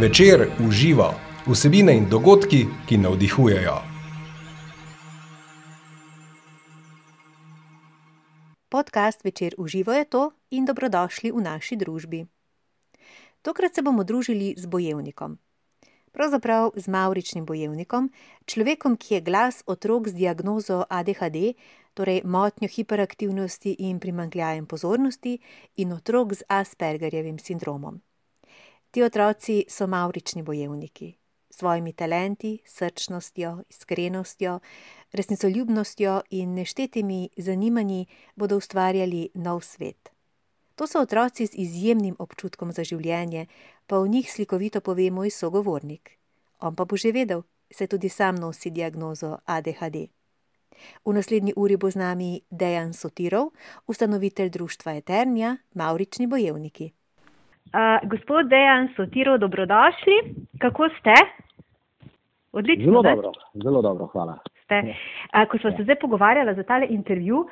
Večer uživa vsebine in dogodki, ki navdihujejo. Podcast Večer uživa je to in dobrodošli v naši družbi. Tokrat se bomo družili z bojevnikom. Pravzaprav z mavričnim bojevnikom, človekom, ki je glas otrok z diagnozo ADHD, torej motnjo hiperaktivnosti in primankljajem pozornosti, in otrok z Aspergerjevim sindromom. Ti otroci so mavrični bojevniki. S svojimi talenti, srčnostjo, iskrenostjo, resnicoljubnostjo in neštetimi zanimanji bodo ustvarjali nov svet. To so otroci z izjemnim občutkom za življenje, pa o njih slikovito pove moj sogovornik. On pa bo že vedel, saj tudi sam nosi diagnozo ADHD. V naslednji uri bo z nami Dejan Sotirov, ustanovitelj društva Eternia, Mavrični bojevniki. Uh, gospod Dejan Sotirov, dobrodošli. Kako ste? Odlično. Zelo dobro, zelo dobro, hvala. Ste. Uh, ko smo se zdaj pogovarjali za tale intervju, uh,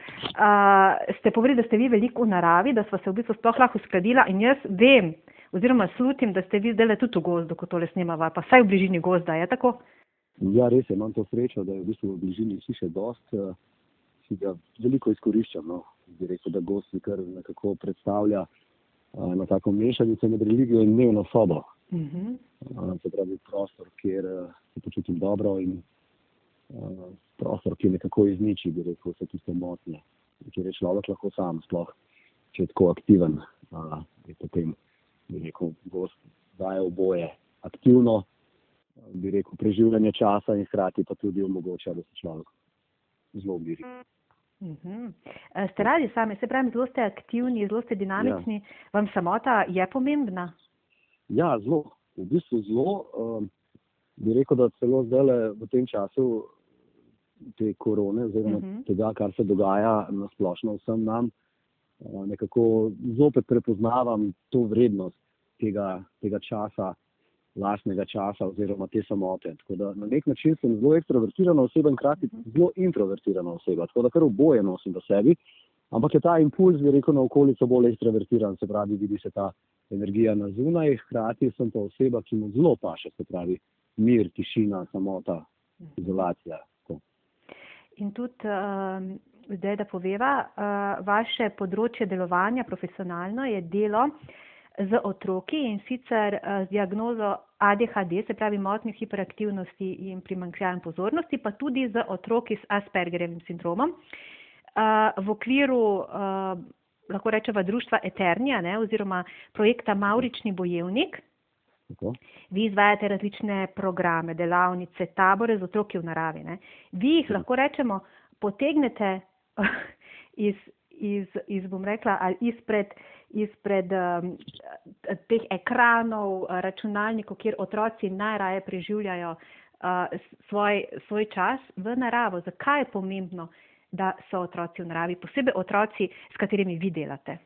ste povedali, da ste vi veliko v naravi, da smo se v bistvu sploh lahko uskladila in jaz vem, oziroma slutim, da ste vi zdaj tudi v gozdu, ko tole snemava, pa vsaj v bližini gozda, je tako? Ja, res je, imam to srečo, da je v bistvu v bližini hiše dost, uh, si ga veliko izkoriščam, no. Bi rekel, da gost mi kar nekako predstavlja uh, na tako mešanico med religijo in dnevno sobo. Uh -huh. uh, se pravi prostor, kjer uh, se počutim dobro in uh, prostor, ki nekako izniči, bi rekel, vse tiste motnje, kjer je človek lahko sam, sploh, če je tako aktiven, uh, je potem bi rekel, gost daje oboje aktivno, bi rekel, preživljanje časa in hkrati pa tudi omogoča, da se človek zelo umiri. Uh -huh. Ste radi sami, se pravi, zelo ste aktivni, zelo ste dinamični. Ja. Vam samota je pomembna? Ja, zelo. V bistvu zelo. Um, bi rekel, da celo zdaj v tem času te korone, oziroma uh -huh. tega, kar se dogaja na splošno vsem nam, uh, nekako zopet prepoznavam to vrednost tega, tega časa, lastnega časa oziroma te samote. Tako da na nek način sem zelo ekstrovertirana oseba in hkrati zelo introvertirana oseba. Tako da kar oboje nosim v sebi. Ampak je ta impuls, bi rekel, na okolico bolj ekstrovertiran, se pravi, vidi se ta energija na zunaj, hkrati sem pa oseba, ki mu zelo paše, se pravi, mir, tišina, samota, izolacija. Tako. In tudi um, zdaj, da poveva, uh, vaše področje delovanja profesionalno je delo z otroki in sicer uh, z diagnozo ADHD, se pravi motnjo hiperaktivnosti in primankljajem pozornosti, pa tudi z otroki s Aspergerjevim sindromom. Uh, v okviru, uh, lahko rečemo, društva Eternia ne, oziroma projekta Maurični bojevnik, Tako. vi izvajate različne programe, delavnice, tabore z otroki v naravi. Ne. Vi jih, lahko rečemo, potegnete iz, iz, iz bom rekla, ali izpred izpred um, teh ekranov, računalnikov, kjer otroci najraje preživljajo uh, svoj, svoj čas v naravo. Zakaj je pomembno, da so otroci v naravi, posebej otroci, s katerimi vi delate?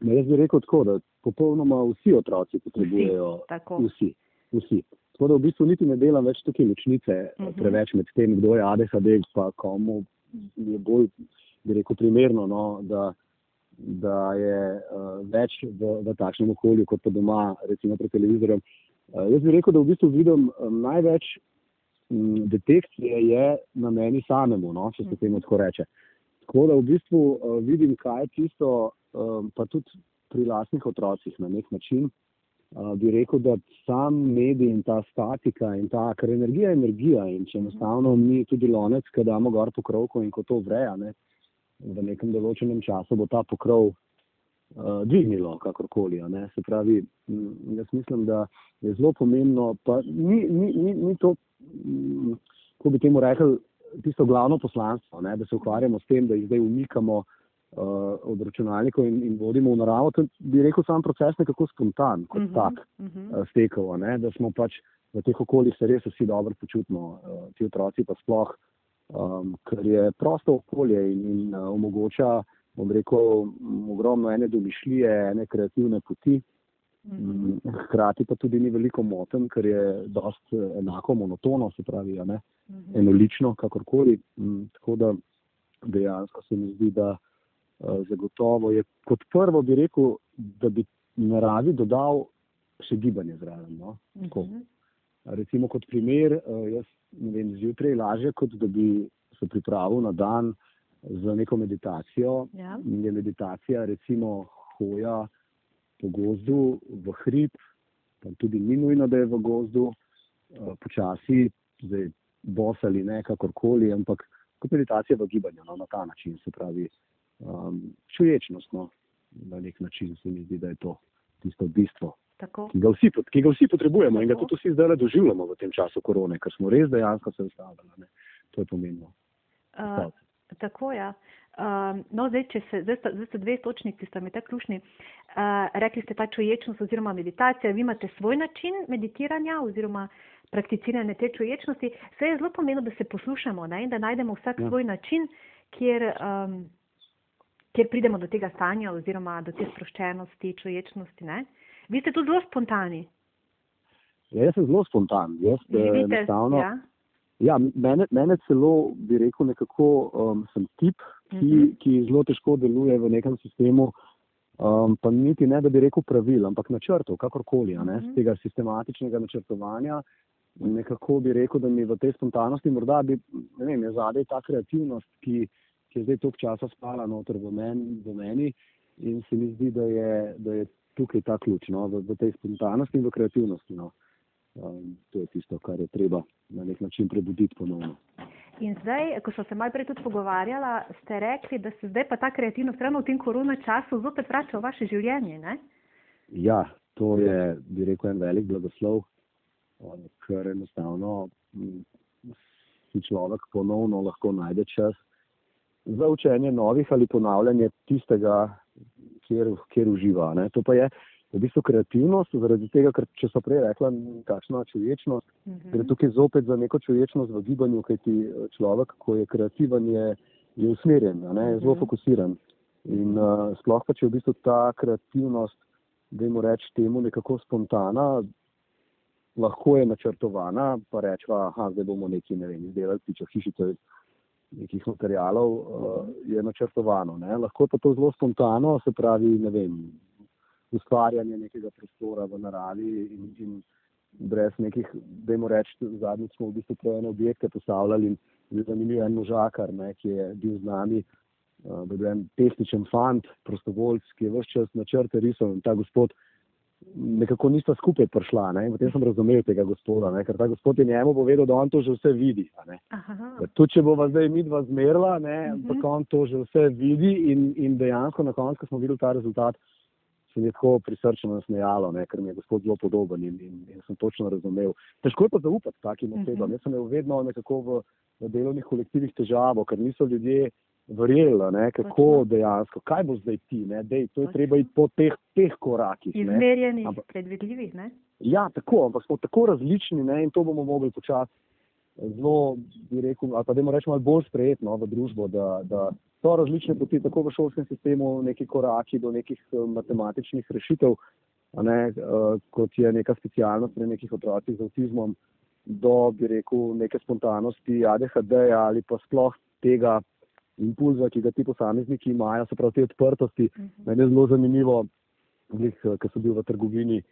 Ne, jaz bi rekel tako, da popolnoma vsi otroci potrebujejo. Vsi. vsi, vsi. Tako da v bistvu niti ne delam več tukaj ločnice uh mhm. -huh. preveč med tem, kdo je ADHD, pa komu je bolj, bi rekel, primerno, no, da da je uh, več v, v takšnem okolju, kot pa doma, recimo pred televizorjem. Uh, jaz bi rekel, da v bistvu vidim um, največ um, detekcije je na meni samemu, no, če se temu tako reče. Tako da v bistvu uh, vidim, kaj je tisto, um, pa tudi pri lastnih otrocih na nek način. Uh, bi rekel, da sam medij in ta statika in ta, ker energija je energija in če enostavno mi tudi lonec, ki damo gor po krovku in ko to vreja, ne, uh, v nekem določenem času bo ta pokrov uh, dvignilo, kakorkoli. Se pravi, m, jaz mislim, da je zelo pomembno, pa ni, ni, ni, ni to, kako bi temu rekel, tisto glavno poslanstvo, ne? da se ukvarjamo s tem, da jih zdaj umikamo uh, od računalnikov in, in vodimo v naravo. To bi rekel sam proces nekako spontan, kot uh mhm, -huh, tak, uh -huh. uh, stekel, da smo pač v teh okoljih se res vsi dobro počutimo, uh, ti otroci pa sploh um, ker je prosto okolje in, in uh, omogoča, bom rekel, ogromno ene domišljije, ene kreativne poti. Um, hkrati pa tudi ni veliko moten, ker je dost uh, enako monotono, se pravi, ne, mhm. enolično, kakorkoli. Um, tako da dejansko se mi zdi, da uh, zagotovo je kot prvo bi rekel, da bi naravi dodal še gibanje zraven. No? Uh -huh. Recimo kot primer, uh, jaz vem, zjutraj lažje, kot da bi se pripravil na dan za neko meditacijo. Ja. Je meditacija recimo hoja po gozdu v hrib, pa tudi ni nujno, da je v gozdu, uh, počasi, zdaj bos ali ne, kakorkoli, ampak kot meditacija v gibanju, no, na ta način se pravi um, čuječnost. No, na nek način se mi zdi, da je to tisto bistvo. Ki ga, vsi, ki ga vsi potrebujemo Tako. in ga tudi vsi zdaj doživljamo v tem času korone, ker smo res dejansko se ustavili. To je pomembno. Uh, tako je. Ja. Uh, no, zdaj, se, zdaj, zdaj so dve točki, ki sta mi tako ključni. Uh, rekli ste ta čuječnost oziroma meditacija. Vi imate svoj način meditiranja oziroma prakticiranja te čuječnosti. Vse je zelo pomembno, da se poslušamo ne? in da najdemo vsak ja. svoj način, kjer. Um, kjer pridemo do tega stanja oziroma do te sproščenosti, čuječnosti. Ne? Vi ste tudi zelo spontani. Ja, jaz sem zelo spontan. Jaz, eh, Živite, ja? Ja, mene, mene celo bi rekel, nekako um, sem tip, ki, uh mhm. -huh. ki zelo težko deluje v nekem sistemu, um, pa niti ne, da bi rekel pravil, ampak načrtov, kakorkoli, uh -huh. z tega sistematičnega načrtovanja. Nekako bi rekel, da mi v tej spontanosti morda bi, ne vem, je zadej ta kreativnost, ki, ki je zdaj toliko časa spala noter v, men, v meni in se mi zdi, da je, da je tukaj ta ključ no, v, v tej spontanosti in v kreativnosti. No. Um, to je tisto, kar je treba na nek način prebuditi ponovno. In zdaj, ko smo se malo prej tudi pogovarjala, ste rekli, da se zdaj pa ta kreativnost ravno v tem korona času zopet vrača v vaše življenje. Ne? Ja, to je, bi rekel, en velik blagoslov, ker enostavno si človek ponovno lahko najde čas za učenje novih ali ponavljanje tistega, kjer, kjer uživa. Ne. To pa je v bistvu kreativnost, zaradi tega, ker če so prej rekla, kakšna čuječnost, uh mhm. -huh. gre tukaj zopet za neko čuječnost v gibanju, kaj ti eh, človek, ko je kreativen, je, je usmerjen, ne, je zelo uh mhm. -huh. fokusiran. In uh, sploh pa, če je v bistvu ta kreativnost, da jim reč temu nekako spontana, lahko je načrtovana, pa rečva, da zdaj bomo nekaj, ne vem, izdelali, pičo hišico nekih materijalov uh, je načrtovano. Ne. Lahko pa to zelo spontano, se pravi, ne vem, ustvarjanje nekega prostora v naravi in, in brez nekih, dajmo reči, zadnjič smo v bistvu projene objekte postavljali in je zanimiv en možakar, ne, ki je bil z nami, uh, bil en pesničen fant, prostovoljc, ki je vse čas načrte risal in ta gospod nekako nista skupaj prišla. Ne? Potem sem razumel tega gospoda, ne? ker ta gospod je njemu povedal, da on to že vse vidi. Tudi če bova zdaj mi dva zmerla, ampak uh -huh. on to že vse vidi in, in dejansko na koncu, ko smo videli ta rezultat, se mi je tako prisrčno nasmejalo, ne? ker mi je gospod zelo podoben in, in, in sem točno razumel. Težko je pa zaupati takim osebam. Uh -huh. Jaz sem imel vedno nekako v, v delovnih kolektivih težavo, ker niso ljudje verjela, ne, kako Točno. dejansko, kaj bo zdaj ti, ne, dej, to je Točno. treba iti po teh, teh korakih. Izmerjenih, predvidljivih, ne? Ja, tako, ampak smo tako različni, ne, in to bomo mogli počasi zelo, bi rekel, ali pa da rečemo, bolj sprejetno v družbo, da, da so različne poti tako v šolskem sistemu, neki koraki do nekih eh, matematičnih rešitev, ne, uh, kot je neka specialnost pri nekih otrocih z avtizmom, do, bi rekel, neke spontanosti, ADHD-ja ali pa sploh tega, impulza, ki ga ti posamezniki imajo, se pravi te odprtosti. Uh mhm. -huh. Meni je zelo zanimivo, eh, ker sem bil v trgovini,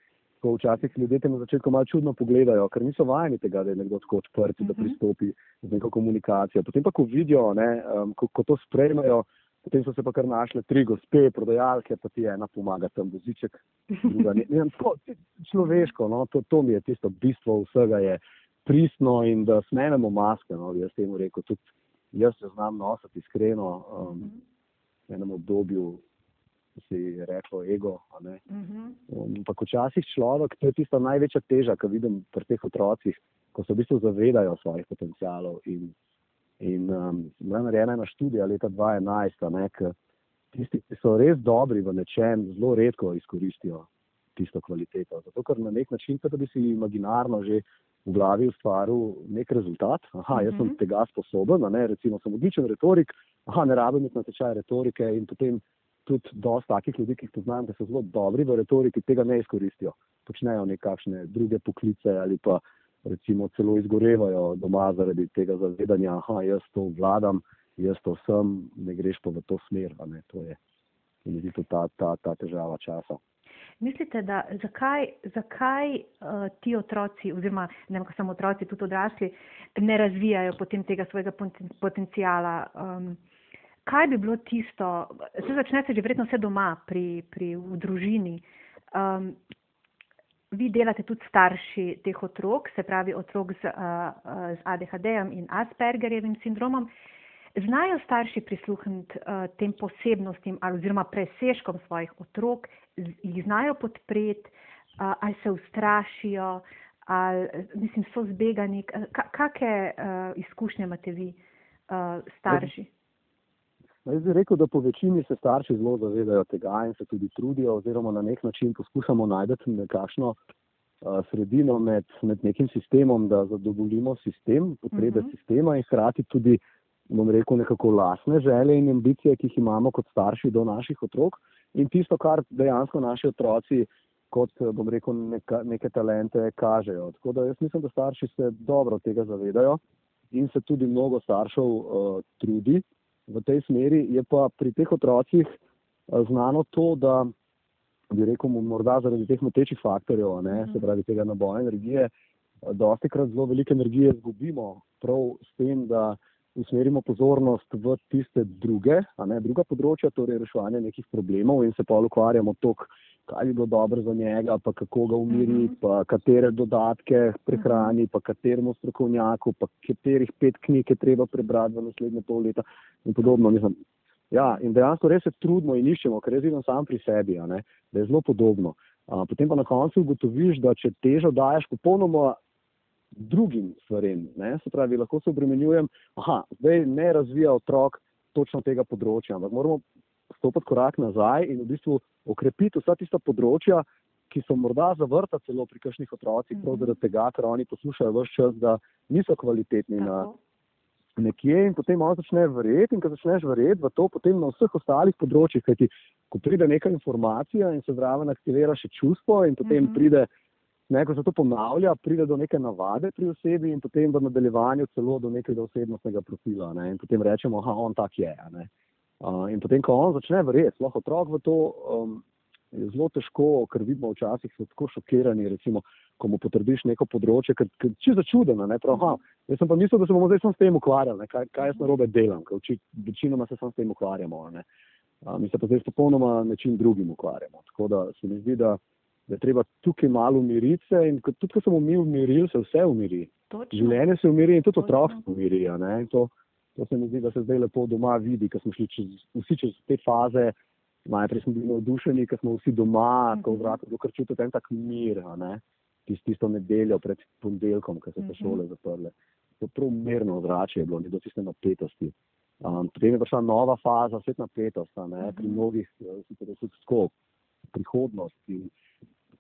ko včasih ljudje te na začetku malo čudno pogledajo, ker niso vajeni tega, da je nekdo tako odprt, uh -huh. da mhm. pristopi z neko komunikacijo. Potem pa, ko vidijo, ne, um, ko, ko to sprejmejo, potem so se pa kar našle tri gospe, prodajalke, pa ti ena pomaga tam voziček. Druga, ne, ne, tako, človeško, no, to, to mi je tisto bistvo vsega, je pristno in da smenemo maske, no, jaz temu rekel tudi jaz se znam nositi iskreno. Um, mhm. v enem obdobju si je reklo ego. Mhm. Um, pa včasih človek, to je tista največja teža, ki vidim pri teh otrocih, ko se v bistvu zavedajo svojih potencialov. In, in um, narejena je ena študija leta 2011, tisti, ki so res dobri v nečem, zelo redko izkoristijo tisto kvaliteto. Zato, ker na nek način, da bi si imaginarno že v glavi ustvaril nek rezultat. Aha, jaz sem mhm. tega sposoben, ne, recimo sem odličen retorik, aha, ne rabim iti na tečaj retorike in potem tudi dosta takih ljudi, ki jih poznam, da so zelo dobri v retoriki, tega ne izkoristijo. Počnejo nekakšne druge poklice ali pa recimo celo izgorevajo doma zaradi tega zavedanja, aha, jaz to vladam, jaz to sem, ne greš pa v to smer. To je, in je to ta, ta, ta težava časa. Mislite, da zakaj, zakaj uh, ti otroci, oziroma ne vem, samo otroci, tudi odrasli, ne razvijajo potem tega svojega potencijala? Um, kaj bi bilo tisto, se začne se že vredno vse doma, pri, pri, v družini. Um, vi delate tudi starši teh otrok, se pravi otrok z, uh, z ADHD-jem in Aspergerjevim sindromom. Znajo starši prisluhniti uh, tem posebnostim ali oziroma presežkom svojih otrok, jih znajo podpreti, uh, ali se ustrašijo, ali mislim, so zbegani. Kakšne uh, izkušnje imate vi, uh, starši? No, jaz bi rekel, da po večini se starši zelo zavedajo tega in se tudi trudijo, oziroma na nek način poskušamo najti nekakšno sredino med, med nekim sistemom, da zadovoljimo sistem, potrebe uh mhm. -huh. sistema in hkrati tudi, bom rekel, nekako lasne želje in ambicije, ki jih imamo kot starši do naših otrok in tisto, kar dejansko naši otroci kot, bom rekel, neka, neke talente kažejo. Tako da jaz mislim, da starši se dobro tega zavedajo in se tudi mnogo staršev uh, trudi v tej smeri. Je pa pri teh otrocih eh, znano to, da bi rekel, morda zaradi teh motečih faktorjev, ne, se mhm. pravi tega naboja energije, eh, dosti krat zelo veliko energije izgubimo prav s tem, da usmerimo pozornost v tiste druge, a ne druga področja, torej reševanje nekih problemov in se pa ukvarjamo toliko kaj bi bilo dobro za njega, pa kako ga umiri, mhm. -huh. pa katere dodatke prehrani, pa kateremu strokovnjaku, pa katerih pet knjig je treba prebrati v naslednje pol leta in podobno. Mislim, ja, in dejansko res se trudimo in iščemo, ker jaz vidim sam pri sebi, ne, da je zelo podobno. A, potem pa na koncu ugotoviš, da če težo daješ popolnoma drugim stvarem, se pravi, lahko se obremenjujem, aha, zdaj ne razvija otrok točno tega področja, ampak moramo stopiti korak nazaj in v bistvu okrepiti vsa tista področja, ki so morda zavrta celo pri kakšnih otrocih, prav mhm. zaradi tega, ker oni poslušajo vse čas, da niso kvalitetni Tako. na nekje in potem on začne verjeti in ko začneš verjeti v to, potem na vseh ostalih področjih, kajti ko pride neka informacija in se zraven aktivira še čustvo in potem mm -hmm. pride, neko se to ponavlja, pride do neke navade pri osebi in potem v nadaljevanju celo do nekega osebnostnega profila ne? in potem rečemo, aha, on tak je. Ne? in potem, ko on začne verjeti, lahko otrok v to, um, je zelo težko, ker vidimo včasih so tako šokirani, recimo, ko mu potrdiš neko področje, ker je čisto začudeno. Jaz sem pa mislil, da se bomo zdaj s tem ukvarjali, kaj, kaj jaz narobe delam, ker večinoma se s tem ukvarjamo. Mi se pa zdaj s popolnoma nečim drugim ukvarjamo. Tako da se mi zdi, da, da je treba tukaj malo umiriti se in tudi, ko smo mi umirili, se vse umiri. Življenje se umiri in tudi otrok se umiri. To se mi zdi, da se zdaj lepo doma vidi, ker smo šli čez, vsi čez te faze. Najprej smo bili navdušeni, ker smo vsi doma, -huh. ko v mhm. zraku dokaj čutite en tak mir, Tist, tisto nedeljo pred ponedeljkom, ko so se mhm. šole zaprle. To prav mirno zrače je bilo, ni do tiste napetosti. Um, potem je prišla nova faza, svet napetost, uh -huh. pri mhm. mnogih, eh, sicer je tudi skop, prihodnost in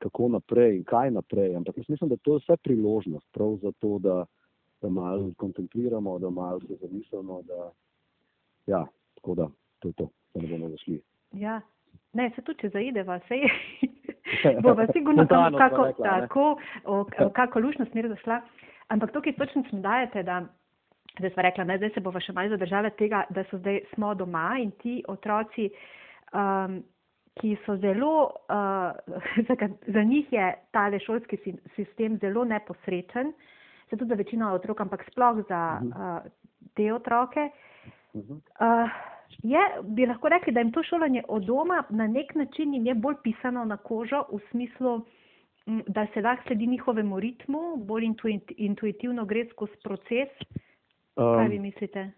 kako naprej in kaj naprej. Ampak jaz mislim, da to je vse priložnost prav za to, da da malo kontempliramo, da malo se zamislimo. Da, ja, tako da to je to, da ne bomo zašli. Ja. Ne, se tudi, če zaideva, se je. Bova sigurno tam kako, rekla, tako, o, o kako lušno smer zašla. Ampak tukaj točno smo dajete, da, da sva rekla, ne, zdaj se bova še malo zadržala tega, da so zdaj smo doma in ti otroci, um, ki so zelo, uh, za, za njih je tale šolski sistem zelo neposrečen, se tudi za večino otrok, ampak sploh za uh, te otroke. Uh, je, bi lahko rekli, da jim to šolanje od doma na nek način jim je bolj pisano na kožo, v smislu, da se lahko sledi njihovemu ritmu, bolj intuitivno gre skozi proces. Um, Kaj vi mislite?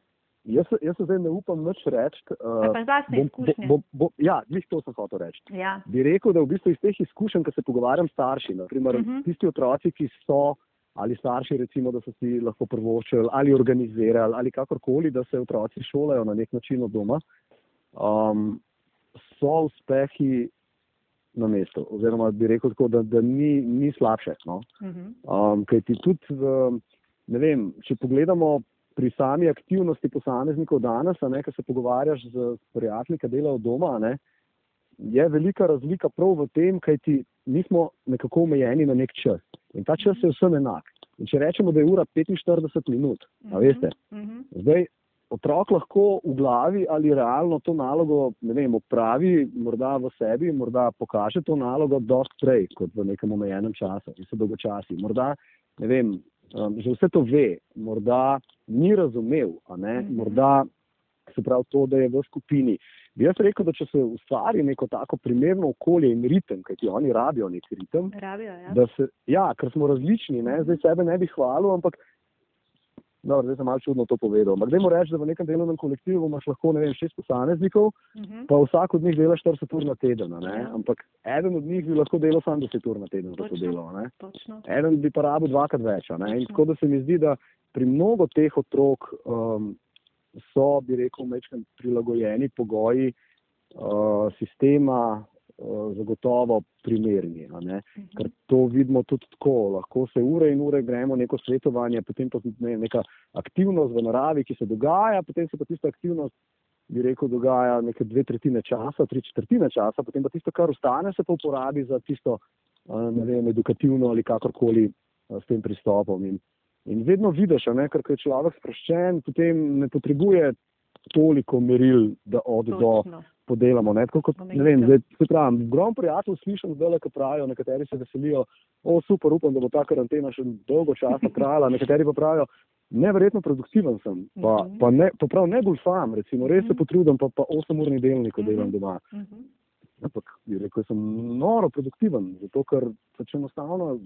Jaz, jaz zdaj ne upam več reči. Uh, ja, glih to sem hotel reči. Ja. Bi rekel, da v bistvu iz teh izkušenj, ko se pogovarjam s starši, naprimer uh mhm. -huh. tisti otroci, ki so ali starši, recimo, da so si lahko prvoščili ali organizirali ali kakorkoli, da se otroci šolajo na nek način od doma, um, so uspehi na mestu. Oziroma, bi rekel tako, da, da ni, ni slabše. No? Mhm. Um, Kaj ti tudi, v, ne vem, če pogledamo pri sami aktivnosti posameznikov danes, ne, ko se pogovarjaš z prijatelji, ki delajo doma, ne, je velika razlika prav v tem, kaj ti nismo nekako omejeni na nek čas. In ta čas je vsem enak. In če rečemo, da je ura 45 minut, a mhm, veste, mhm. zdaj otrok lahko v glavi ali realno to nalogo vem, opravi, morda v sebi, morda pokaže to nalogo dosti prej kot v nekem omejenem času in se dolgočasi. Morda, ne vem, um, že vse to ve, morda ni razumel, mhm. morda se pravi to, da je v skupini. Bi jaz rekel, da če se ustvari neko tako primerno okolje in ritem, kajti oni rabijo nek ritem. Rabijo, ja. Se, ja, ker smo različni, ne? zdaj sebe ne bi hvalil, ampak No, zdaj sem malo čudno to povedal. Ampak, dajmo reči, da v nekem delovnem kolektivu imaš lahko vem, šest posameznikov, uh mhm. -huh. pa vsak od njih dela 40 ur na teden. Ja. Ampak eden od njih bi lahko delal samo 10 ur na teden za to delo. Eden bi pa rabil dvakrat več. Tako da se mi zdi, da pri mnogo teh otrok um, so, bi rekel, mečem prilagojeni pogoji uh, sistema Eh, zagotovo primerni. Mhm. Ker to vidimo tudi tako. Lahko se ure in ure gremo neko svetovanje, potem pa ne, neka aktivnost v naravi, ki se dogaja, potem se pa tista aktivnost, bi rekel, dogaja nekaj dve tretjine časa, tri četrtine časa, potem pa tisto, kar ostane, se pa uporabi za tisto, eh, ne vem, edukativno ali kakorkoli eh, s tem pristopom. In, in vedno vidiš, ne, ker je človek sproščen, potem ne potrebuje toliko meril, da od do podelamo. Ne, kot, ne vem, zdaj, se pravi, grom prijatelj slišim zdaj, ko pravijo, nekateri se veselijo, o super, upam, da bo ta karantena še dolgo časa trajala, nekateri pa pravijo, neverjetno produktiven sem, pa, mhm. -huh. pa, ne, pa prav ne golfam, recimo, res se mhm. potrudim, pa, pa 8-urni delnik uh -huh. delam doma. Mhm. -huh. Ampak, rekel, sem noro produktiven, zato ker pač enostavno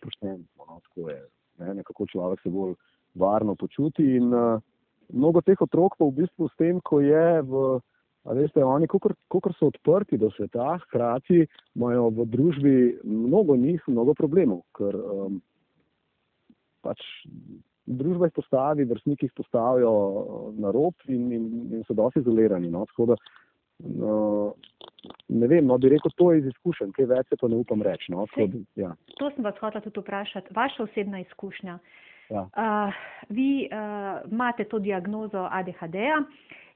poštem, no, tako je, ne, nekako človek se bolj varno počuti in uh, mnogo teh otrok pa v bistvu s tem, ko je v Veste, oni, kako so odprti do sveta, hkrati imajo v družbi mnogo njih, mnogo problemov, ker um, pač družba jih postavi, vrstniki jih postavijo uh, na rob in, in, in so dosti izolirani. No? Da, no, ne vem, no, bi rekel, to je iz izkušenj, kaj več se pa ne upam reči. No? Da, ja. To sem vas hotel tudi vprašati, vaša osebna izkušnja. Ja. Uh, vi uh, imate to diagnozo ADHD-ja.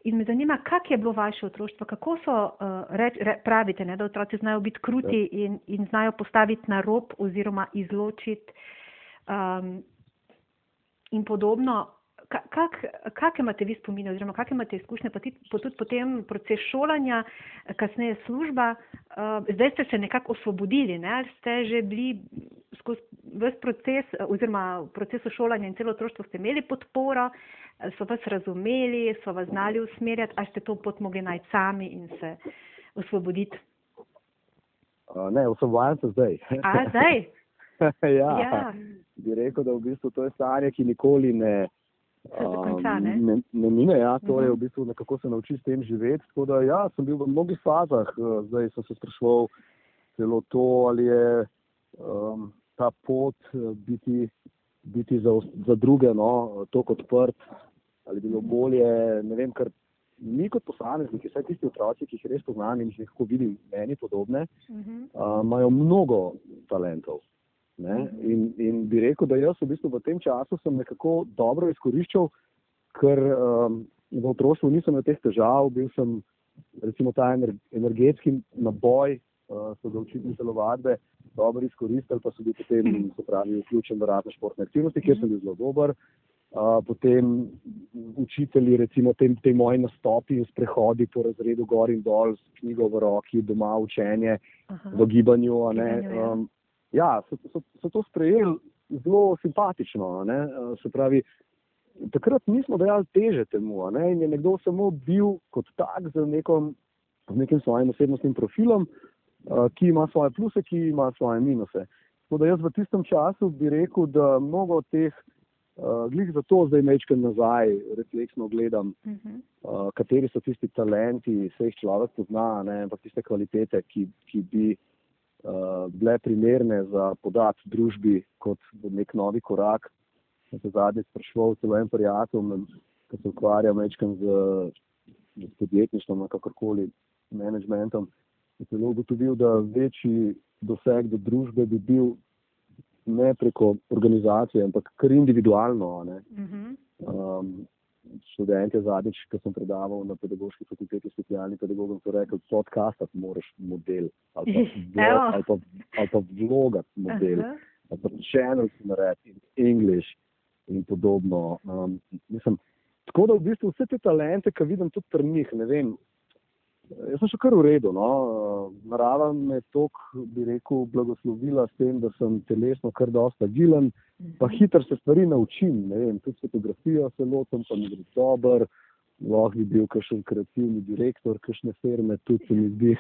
In me zanima, kak je bilo vaše otroštvo, kako so, uh, reč, re, pravite, ne, da otroci znajo biti kruti ja. in, in znajo postaviti na rob oziroma izločiti um, in podobno. Kak, kak imate vi spomine oziroma kak imate izkušnje, pa tudi potem proces šolanja, kasneje služba, uh, zdaj ste se nekako osvobodili, ne, ali ste že bili skozi vse proces oziroma v procesu šolanja in celo otroštvo ste imeli podporo, so vas razumeli, so vas znali usmerjati, ali ste to pot mogli najti sami in se osvoboditi? Uh, ne, osvobodjam se zdaj. A, zdaj? ja, ja, bi rekel, da v bistvu to je stanje, ki nikoli ne. Konča, ne? Ne, ne mine, ja, to -huh. je v bistvu nekako se nauči s tem živeti. Tako da, ja, sem bil v mnogih fazah, zdaj sem se sprašval celo to, ali je um, ta pot biti biti za, za druge, no, tako odprt, ali bilo bolje. Ne vem, ker mi kot posamezniki, vsaj tisti otroci, ki jih res poznam in jih lahko vidim, meni podobne, uh -huh. uh, imajo mnogo talentov. Uh mhm. in, in bi rekel, da jaz v bistvu v tem času sem nekako dobro izkoriščal, ker um, v otroštvu nisem imel teh težav, bil sem recimo ta ener, energetski naboj, uh, so ga učili telovadbe dobro izkoristili, pa so bili potem se pravi, vključeni v razne športne aktivnosti, kjer sem bil zelo dober. Uh, potem učitelji, recimo te, te moje nastopi in sprehodi po razredu gor in dol s knjigo v roki, doma učenje Aha. v gibanju. Ja. Um, ja, so, so, so to sprejeli zelo simpatično. Uh, se pravi, takrat nismo dejali teže temu in je nekdo samo bil kot tak z, nekom, z nekim svojim osebnostnim profilom, ki ima svoje pluse, ki ima svoje minuse. Tako da jaz v tistem času bi rekel, da mnogo teh, uh, glih za to zdaj mečkam nazaj, refleksno gledam, uh -huh. uh, kateri so tisti talenti, vse jih človek pozna, ne, ampak tiste kvalitete, ki, ki bi uh, bile primerne za podat družbi kot nek novi korak. Sem se zadnji sprašval celo en prijatelj, ki se ukvarja mečkam z, z podjetništvom, kakorkoli, menedžmentom je celo ugotovil, da večji doseg do družbe bi bil ne preko organizacije, ampak kar individualno. -huh. um, študente zadnjič, ko sem predaval na pedagoški fakulteti, specialni pedagogom, so rekli, podcastati moraš model ali pa, vlog, ali pa, ali pa vlogati model, uh -huh. ali pa channel si narediti in English in podobno. Um, mislim, tako da v bistvu vse te talente, ki vidim tudi pri njih, ne vem. Jaz sem še kar v redu. No. Narava me je toliko, bi rekel, blagoslovila s tem, da sem telesno kar dosta agilen, pa mhm. hitro se stvari naučim. Vem, tudi fotografijo se lotim, pa mi gre dobro lahko bi bil kakšen kreativni direktor, kakšne firme, tudi se mi zdi,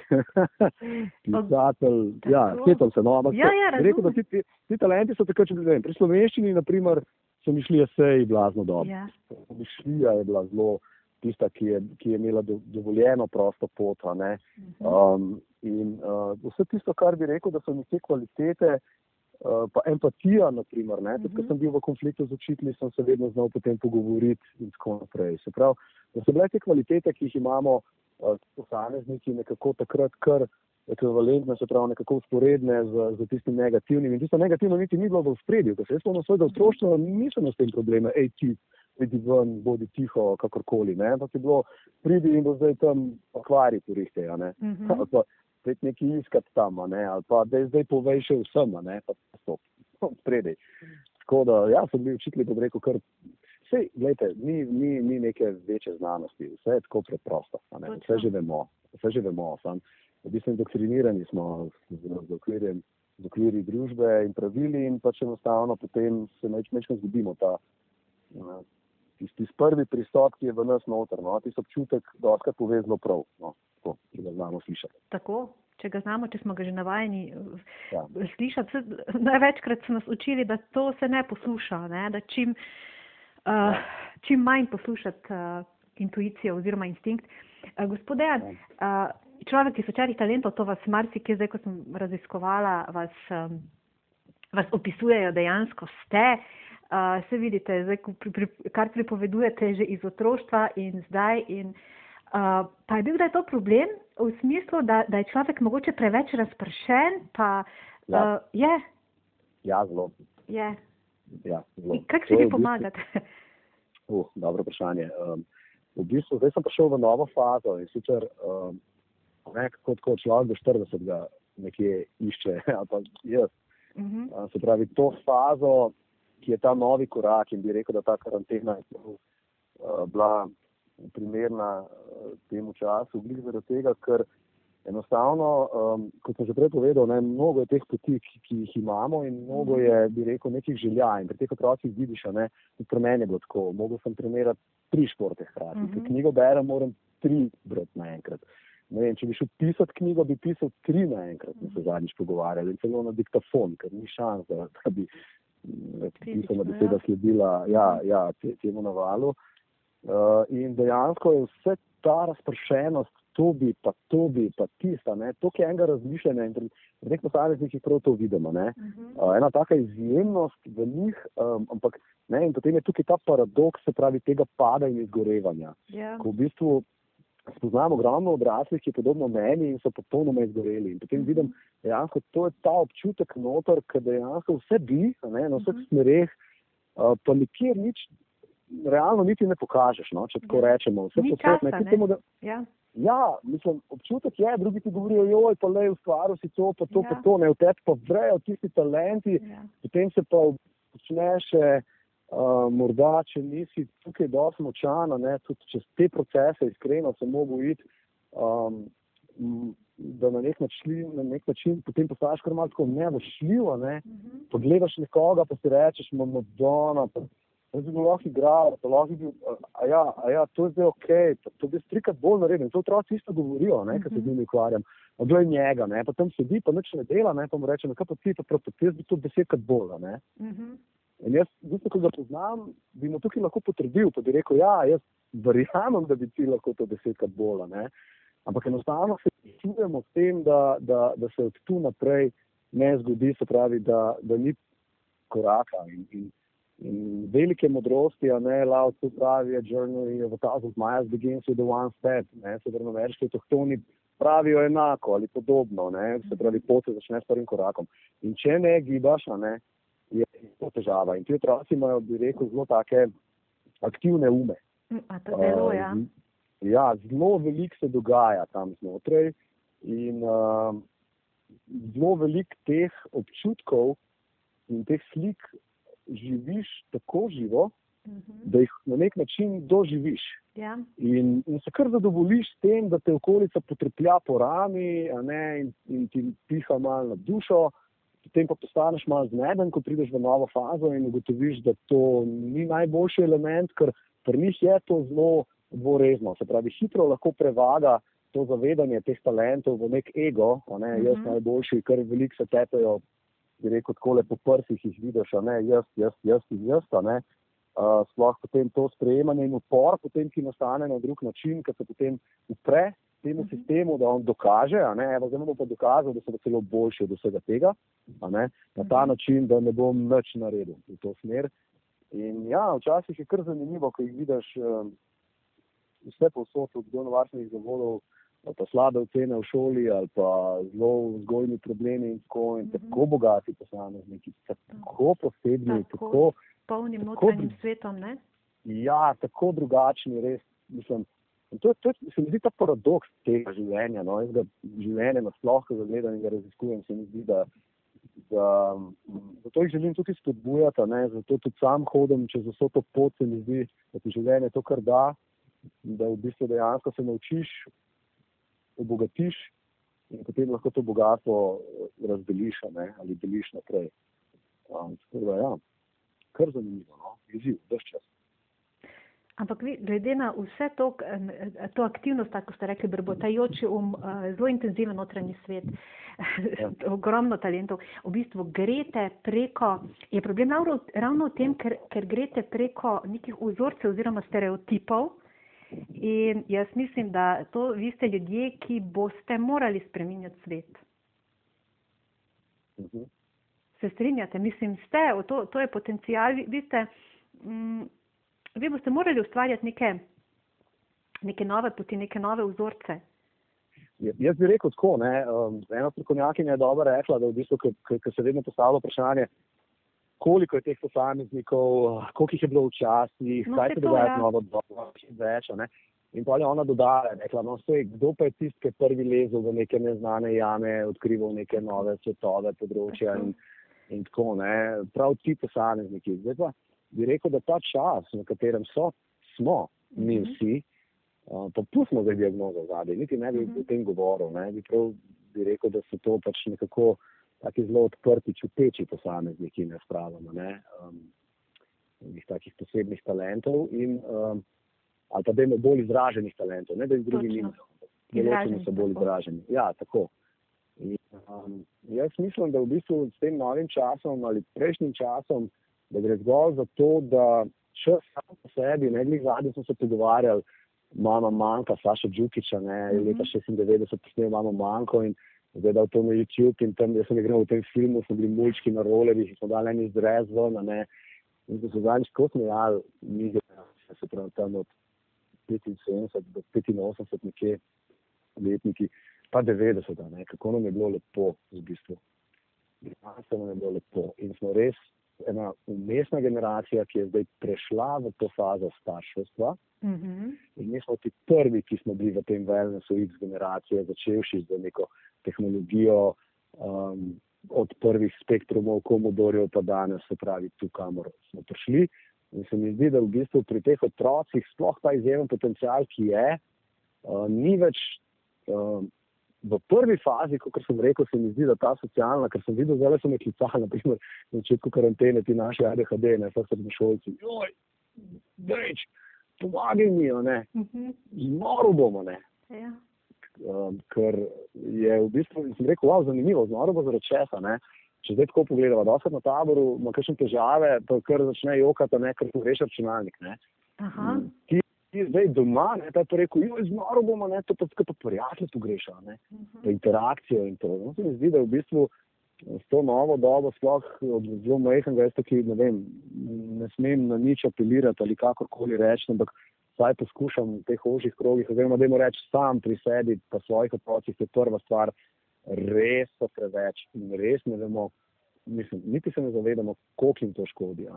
pisatelj. Ja, svetom se, no, ampak ja, ja, rekel, da ti, ti, ti talenti so tako, če bi vem, pri slovenščini, naprimer, so mi šli esej blazno dobro. Ja. Mišlija je bila zelo tista, ki je, ki je imela do, dovoljeno prosto pot. Mhm. Um, in uh, vse tisto, kar bi rekel, da so mi te kvalitete, Eh, pa empatija, naprimer, ne, tudi, ko mhm. sem bil v konfliktu z učitelji, sem se vedno znal potem pogovoriti in tako naprej. Se pravi, da so bile te kvalitete, ki jih imamo uh, posamezniki, nekako takrat kar ekvivalentne, se pravi, nekako usporedne z, z tistim negativnim. In tisto negativno niti ni bilo v spredju, ker se jaz spomnim svojega otroštva, nisem s tem problema, ej ti, pridi ven, bodi tiho, kakorkoli, ne, ampak je bilo, pridi in bo zdaj tam akvari porihte, ja, ne. Mm -hmm. spet nekaj iskati tam, ne, ali pa da je zdaj povej še vsem, ne, pa stop, spredaj. Tako da, ja, sem bil učitelj, da bi rekel, kar, sej, gledajte, ni, ni, ni neke večje znanosti, vse je tako preprosto, ne, vse že vemo, vse že vemo, sam, v bistvu indoktrinirani smo z, z okvirjem, z okvirji družbe in pravili in pač enostavno potem se neč, nečkaj zgubimo ta, tisti prvi pristop, ki je v nas noter, no, tisti občutek, da odkrat pove zelo prav, no tako, če ga znamo slišati. Tako, če ga znamo, če smo ga že navajeni ja. slišati. Največkrat so nas učili, da to se ne posluša, ne? da čim, uh, ja. čim manj poslušati uh, intuicijo oziroma instinkt. Uh, Gospodejan, ja. uh, človek, ki so čarih talentov, to vas marsikje, zdaj ko sem raziskovala, vas, um, vas opisujejo dejansko ste. Uh, se vidite, zdaj, pri, pri, kar pripovedujete že iz otroštva in zdaj. In, uh, pa je bil, da je to problem v smislu, da, da je človek mogoče preveč razpršen? Pa, ja. Uh, je. Ja, zelo. Je. Ja, zelo. Kako si ti pomagati? Uh, dobro vprašanje. Um, v bistvu zdaj sem prišel v novo fazo in sicer um, ne, kot, človek do 40 ga nekje išče, ali pa jaz. Uh -huh. uh, se pravi, to fazo, ki je ta novi korak in bi rekel, da ta karantena je uh, bila primerna uh, temu času, glede zaradi tega, ker enostavno, um, kot sem že prej povedal, ne, mnogo je teh poti, ki, ki jih imamo in mnogo je, bi rekel, nekih želja in pri teh otrocih vidiš, ne, pri meni je bilo tako, mogel sem trenirati tri športe hkrati, uh -huh. mhm. knjigo berem, moram tri brati naenkrat. Ne vem, če bi šel pisati knjigo, bi pisal tri naenkrat, smo se zadnjič pogovarjali, in celo na diktafon, ker ni šans, da, da bi pisana beseda ja. sledila ja, ja, temu navalu. Uh, in dejansko je vse ta razpršenost, to bi, pa to bi, pa tista, to je enega razmišljanja in pri nekih posameznikih prav to vidimo. Uh -huh. uh, ena taka izjemnost v njih, um, ampak ne, in potem je tukaj ta paradoks, se pravi, tega pada in izgorevanja. Yeah. Ja. Ko v bistvu spoznamo ogromno odraslih, ki je podobno meni in so popolnoma izgoreli. In potem -huh. vidim, dejansko to je ta občutek notor, ker dejansko vse bi, ne, na vseh -huh. smereh, uh, pa nikjer nič realno niti ne pokažeš, no, če tako ja. rečemo. Vse to je nekaj. Ja. ja, mislim, občutek je, drugi ti govorijo, joj, pa le ustvaril si to, pa to, ja. pa to, ne v tebi pa vrejo tisti talenti, ja. potem se pa počneš še, uh, morda, če nisi tukaj dosti močan, ne, tudi čez te procese, iskreno se mogo iti. Um, Da na nek, način, na nek način potem postaviš kar malo nevošljivo, ne? uh mhm. -huh. pogledaš nekoga, pa si rečeš, imamo Dona, pa Jaz bi lahko igral, da lahko bi, a ja, a ja, to je zdaj ok, to, to bi strikati bolj naredil. To otroci isto govorijo, ne, kad se z njimi ukvarjam. Oglej njega, ne, pa tam sedi, pa nič ne dela, ne, pa mu rečem, kaj pa ti, pa pa ti, jaz bi to desetkrat bolj, ne. Uh -huh. In jaz, v ko ga poznam, bi mu tukaj lahko potrdil, pa bi rekel, ja, jaz verjamem, da bi ti lahko to desetkrat bolj. Ampak enostavno se čujemo s tem, da, da, da se od tu naprej ne zgodi, se pravi, da, da ni koraka in, in In velike modrosti, a ne lao tu pravi, a of a thousand miles begins with the one step. Ne, severnoameriški avtohtoni pravijo enako ali podobno, ne, se pravi, pot se začne s prvim korakom. In če ne gibaš, a ne, je to težava. In ti otroci imajo, bi rekel, zelo take aktivne ume. A to zelo, ja. Uh, ja, zelo veliko se dogaja tam znotraj in uh, zelo veliko teh občutkov in teh slik živiš tako živo, -huh. da jih na nek način doživiš. Ja. In, in se kar zadovoljiš s tem, da te okolica potreplja po rami ne, in, in ti piha malo na dušo. Potem pa postaneš malo zneden, ko prideš v novo fazo in ugotoviš, da to ni najboljši element, ker pri njih je to zelo dvorezno. Se pravi, hitro lahko prevaga to zavedanje teh talentov v nek ego, ne, jaz uh mhm. -huh. najboljši, ker veliko se tepejo, bi rekel, tako lepo prsih jih vidiš, ne, jaz, jaz, jaz, jaz, jaz, uh, sploh potem to sprejemanje in upor, potem, ki nastane na drug način, ker se potem upre temu uh mhm. -huh. sistemu, da on dokaže, evo, zdaj bo pa dokazal, da se bo celo boljši od vsega tega, na ta uh mhm. -huh. način, da ne bom nič naredil v to smer. In ja, včasih je kar zanimivo, ko jih vidiš um, vse posod, od donovarstvenih zavodov, ali pa slabe ocene v šoli, ali pa zelo vzgojni problemi in tako, in uh -huh. tako bogati posamezniki, tako posebni, tako, tako polnim notranjim svetom. Ne? Ja, tako drugačni, res. Mislim, to, to se mi zdi ta paradoks tega življenja. No? Jaz ga življenje na splošno zagledam in ga raziskujem. Se mi zdi, da, da zato jih želim tudi spodbujati. Ne? Zato tudi sam hodim čez vso to pot. Se mi zdi, da ti življenje to, kar da, da v bistvu dejansko se naučiš, obogatiš in potem lahko to bogatstvo razdeliš ne? ali deliš naprej. Um, tako da, ja kar zanimivo, no? izziv, vse čas. Ampak vi, glede na vse to, to aktivnost, tako ste rekli, brbotajoči um, eh, zelo intenziven notranji svet, ja. ogromno talentov, v bistvu grete preko, je problem ravno v tem, ker, ker grete preko nekih vzorcev oziroma stereotipov. In jaz mislim, da to vi ste ljudje, ki boste morali spreminjati svet. Uh mhm. -huh se strinjate, mislim, ste, to, to je potencijal, vi, vi, ste, mm, vi boste morali ustvarjati neke, neke nove poti, neke nove vzorce. Ja, jaz bi rekel tako, ne, um, ena strokovnjakinja je dobro rekla, da v bistvu, ker se vedno postavlja vprašanje, koliko je teh posameznikov, koliko jih je bilo včasih, no, kaj se dogaja ja. z novo dobo, več. Ne. In pa je ona dodala, rekla, no, vse, kdo pa je tisti, ki je prvi lezel v neke neznane jame, odkrival neke nove svetove področja. In, in tako ne, prav ti posamezniki. Zdaj pa bi rekel, da ta čas, na katerem so, smo mi mhm. vsi, uh, pa pustimo zdaj diagnozo zadaj, niti ne bi uh -huh. o tem govoril, ne, bi prav bi rekel, da so to pač nekako taki zelo odprti, čuteči posamezniki, ne spravimo, ne, um, takih posebnih talentov in um, ali pa da imamo bolj izraženih talentov, ne da jih drugi nimajo. Določeni so bolj izraženi. Ja, tako. In, um, jaz mislim, da v bistvu s tem novim časom ali prejšnjim časom, da gre zgolj za to, da čas sam po sebi, ne glede zadnji smo se pogovarjali, mama manjka, Saša Džukiča, ne, mm -hmm. leta 96 posnel mama manjko in zdaj dal to na YouTube in tam, jaz sem igral v tem filmu, smo bili mulčki na rolerjih, smo dali en izrez ven, ne, in da so zadnjič tako smejali, mi generacije, se pravi tam od 75 do 85 nekje letniki pa 90, ne, kako nam je bilo lepo, v bistvu. Dejansko nam je bilo lepo. In smo res ena umestna generacija, ki je zdaj prešla v to fazo starševstva. Uh mhm. -huh. In mi smo ti prvi, ki smo bili v tem wellnessu X generacije, začevši z neko tehnologijo. Um, Od prvih spektrumov, komodorjev, pa danes, se pravi, tu, kamor smo prišli. In se mi zdi, da v bistvu pri teh otrocih, sploh ta izjemen potencial, ki je, uh, ni več uh, v prvi fazi, kot sem rekel, se mi zdi, da ta socialna, ker sem videl, zelo so me klicali, naprimer, na začetku karantene, ti naši ADHD, ne, vse srednji šolci. Joj, deč, pomagaj mi, ne, mhm. zmoru bomo, ne. Ja. Um, ker je v bistvu, sem rekel, wow, zanimivo, zmoru bo zaradi česa, ne. Če zdaj tako pogledamo, da se na taboru ima kakšne težave, pa kar začne jokati, ne, ker reši računalnik, ne. Aha. Ti ti zdaj doma, ne, ta je rekel, jo, zmaro bomo, ne, to pa tako pa prijatelj tu greša, ne, uh mhm. -huh. interakcijo in to. No, se mi zdi, da v bistvu s to novo dobo, sploh od zelo majhnega, jaz taki, ne vem, ne smem na nič apelirati ali kakorkoli reči, ampak vsaj poskušam v teh ožjih krogih, oziroma da jim reči sam pri sebi, pa svojih otrocih, je prva stvar, res so preveč in res ne vemo, mislim, niti se ne zavedamo, koliko jim to škodi.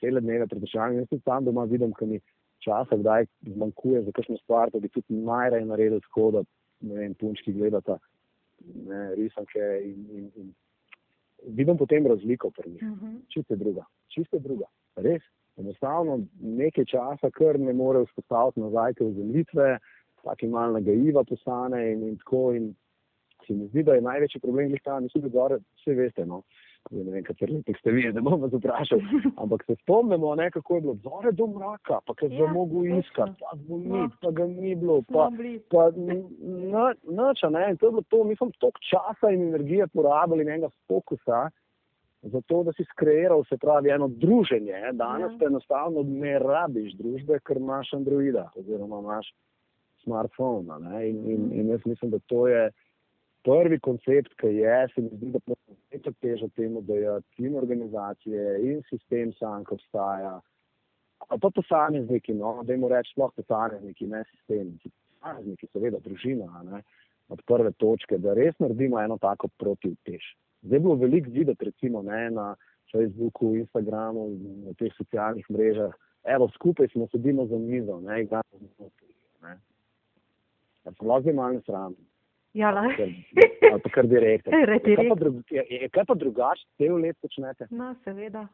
Cele dneve pred državami, jaz tudi tam doma vidim, kaj mi časa, kdaj zmanjkuje za kakšno stvar, da bi tudi najraje naredil tako, da vem, punčki gledata ne, risanke in, in, in vidim potem razliko pri njih. Uh mhm. -huh. Čiste druga, čiste druga, res. enostavno nekaj časa, kar ne more vzpostaviti nazaj te vzemljitve, tako malo nagajiva postane in, in tako. In se mi zdi, da je največji problem, ki ta niso bili gore, vse veste. No? Ne vem, kateri letek ste vi, ne bom vas vprašal. Ampak se spomnimo, ne, kako je bilo zore do mraka, pa kaj ja, mogel iskati, pa zvoniti, pa ga ni bilo. Pa, pa, noč, ne, in to je bilo to, mi smo toliko časa in energije porabili in enega fokusa za to, da si skreiral, se pravi, eno druženje. Danes ja. enostavno ne rabiš družbe, ker imaš Androida oziroma imaš smartphone. In, in, in jaz mislim, da to je prvi koncept, ki je, se mi zdi, da je težo temu, da je tim organizacije in sistem sam, ko obstaja. Pa pa posamezniki, no, da jim reč, sploh posamezniki, ne sistem, posamezniki, seveda družina, ne, od prve točke, da res naredimo eno tako protivtež. Zdaj bo veliko videti, recimo ne, na Facebooku, Instagramu, na teh socialnih mrežah. Evo, skupaj smo sedimo za mizo, ne, igramo z njimi. Ja, sem lahko malo nesramen. Ja, ali pa kar direktor. Kaj pa, drug, pa drugače, cel let počnete? No, seveda.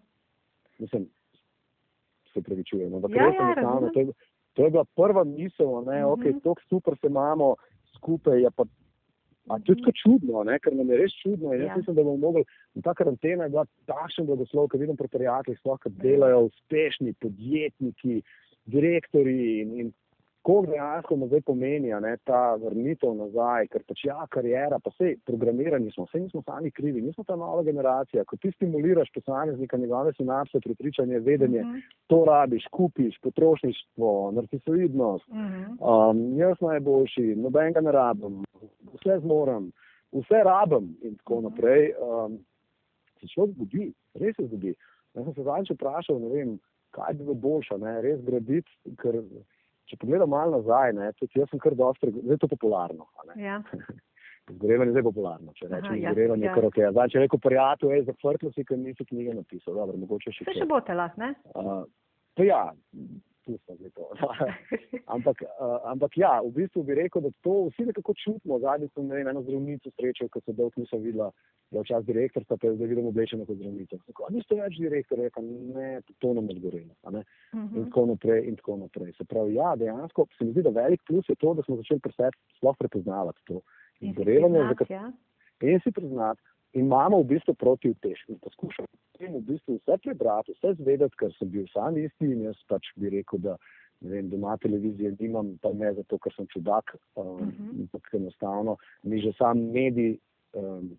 Mislim, se pravi, čujemo. Ja, ja, to, to je bila prva misel, da je okay, tako super, se imamo skupaj. Je pa, a to je tako čudno, ne? ker nam je res čudno. Ja. Jaz mislim, da bomo mogli. Ta karantena je bila takšen blagoslov, ki vidim pri prijateljih, sploh, ki delajo uspešni podjetniki, direktori in, in koliko dejansko mu zdaj pomeni ne, ta vrnitev nazaj, ker pač ja, karijera, pa vse programirani smo, vse nismo sami krivi, nismo ta nova generacija. Ko ti stimuliraš posameznika, njegove sinapse, prepričanje, vedenje, uh mhm. -huh. to rabiš, kupiš, potrošništvo, narcisoidnost, uh mhm. -huh. um, jaz najboljši, nobenega ne rabim, vse zmorem, vse rabim in tako uh mhm. -huh. naprej. Um, se človek zgodi, res se zgodi. Jaz sem se zadnjič vprašal, ne vem, kaj bi bilo boljše, res graditi, ker če pogledam malo nazaj, ne, tudi jaz sem kar dosti, zdaj je to popularno. Ja. Zgorevanje je zdaj popularno, če rečem, ja, zgorevanje je ja. kar ok. Zdaj, če reko prijatelj, je zaprto si, ker nisi knjige napisal, dobro, mogoče še. Se še bo tela, ne? Uh, pa ja, pustimo zdaj to. ampak, uh, ampak ja, v bistvu bi rekel, da to vsi nekako čutimo. Zadnji sem ne vem, eno zdravnico srečal, ko se dolgo nisem videla, da je včasih direktor, pa je zdaj videl oblečeno kot zdravnica. Tako, niste več direktor, rekel, ne, to nam zgorelo. Uh -huh. In tako naprej, in tako naprej. Se pravi, ja, dejansko se mi zdi, da velik plus je to, da smo začeli pri sebi sploh prepoznavati to. Zgorevanje, za katero. In si priznati, imamo v bistvu proti utež in poskušamo v bistvu vse prebrati, vse zvedeti, ker sem bil sam isti in jaz pač bi rekel, da vem, doma televizije nimam, pa ne zato, ker sem čudak, um, uh -huh. ampak enostavno mi že sam medij um,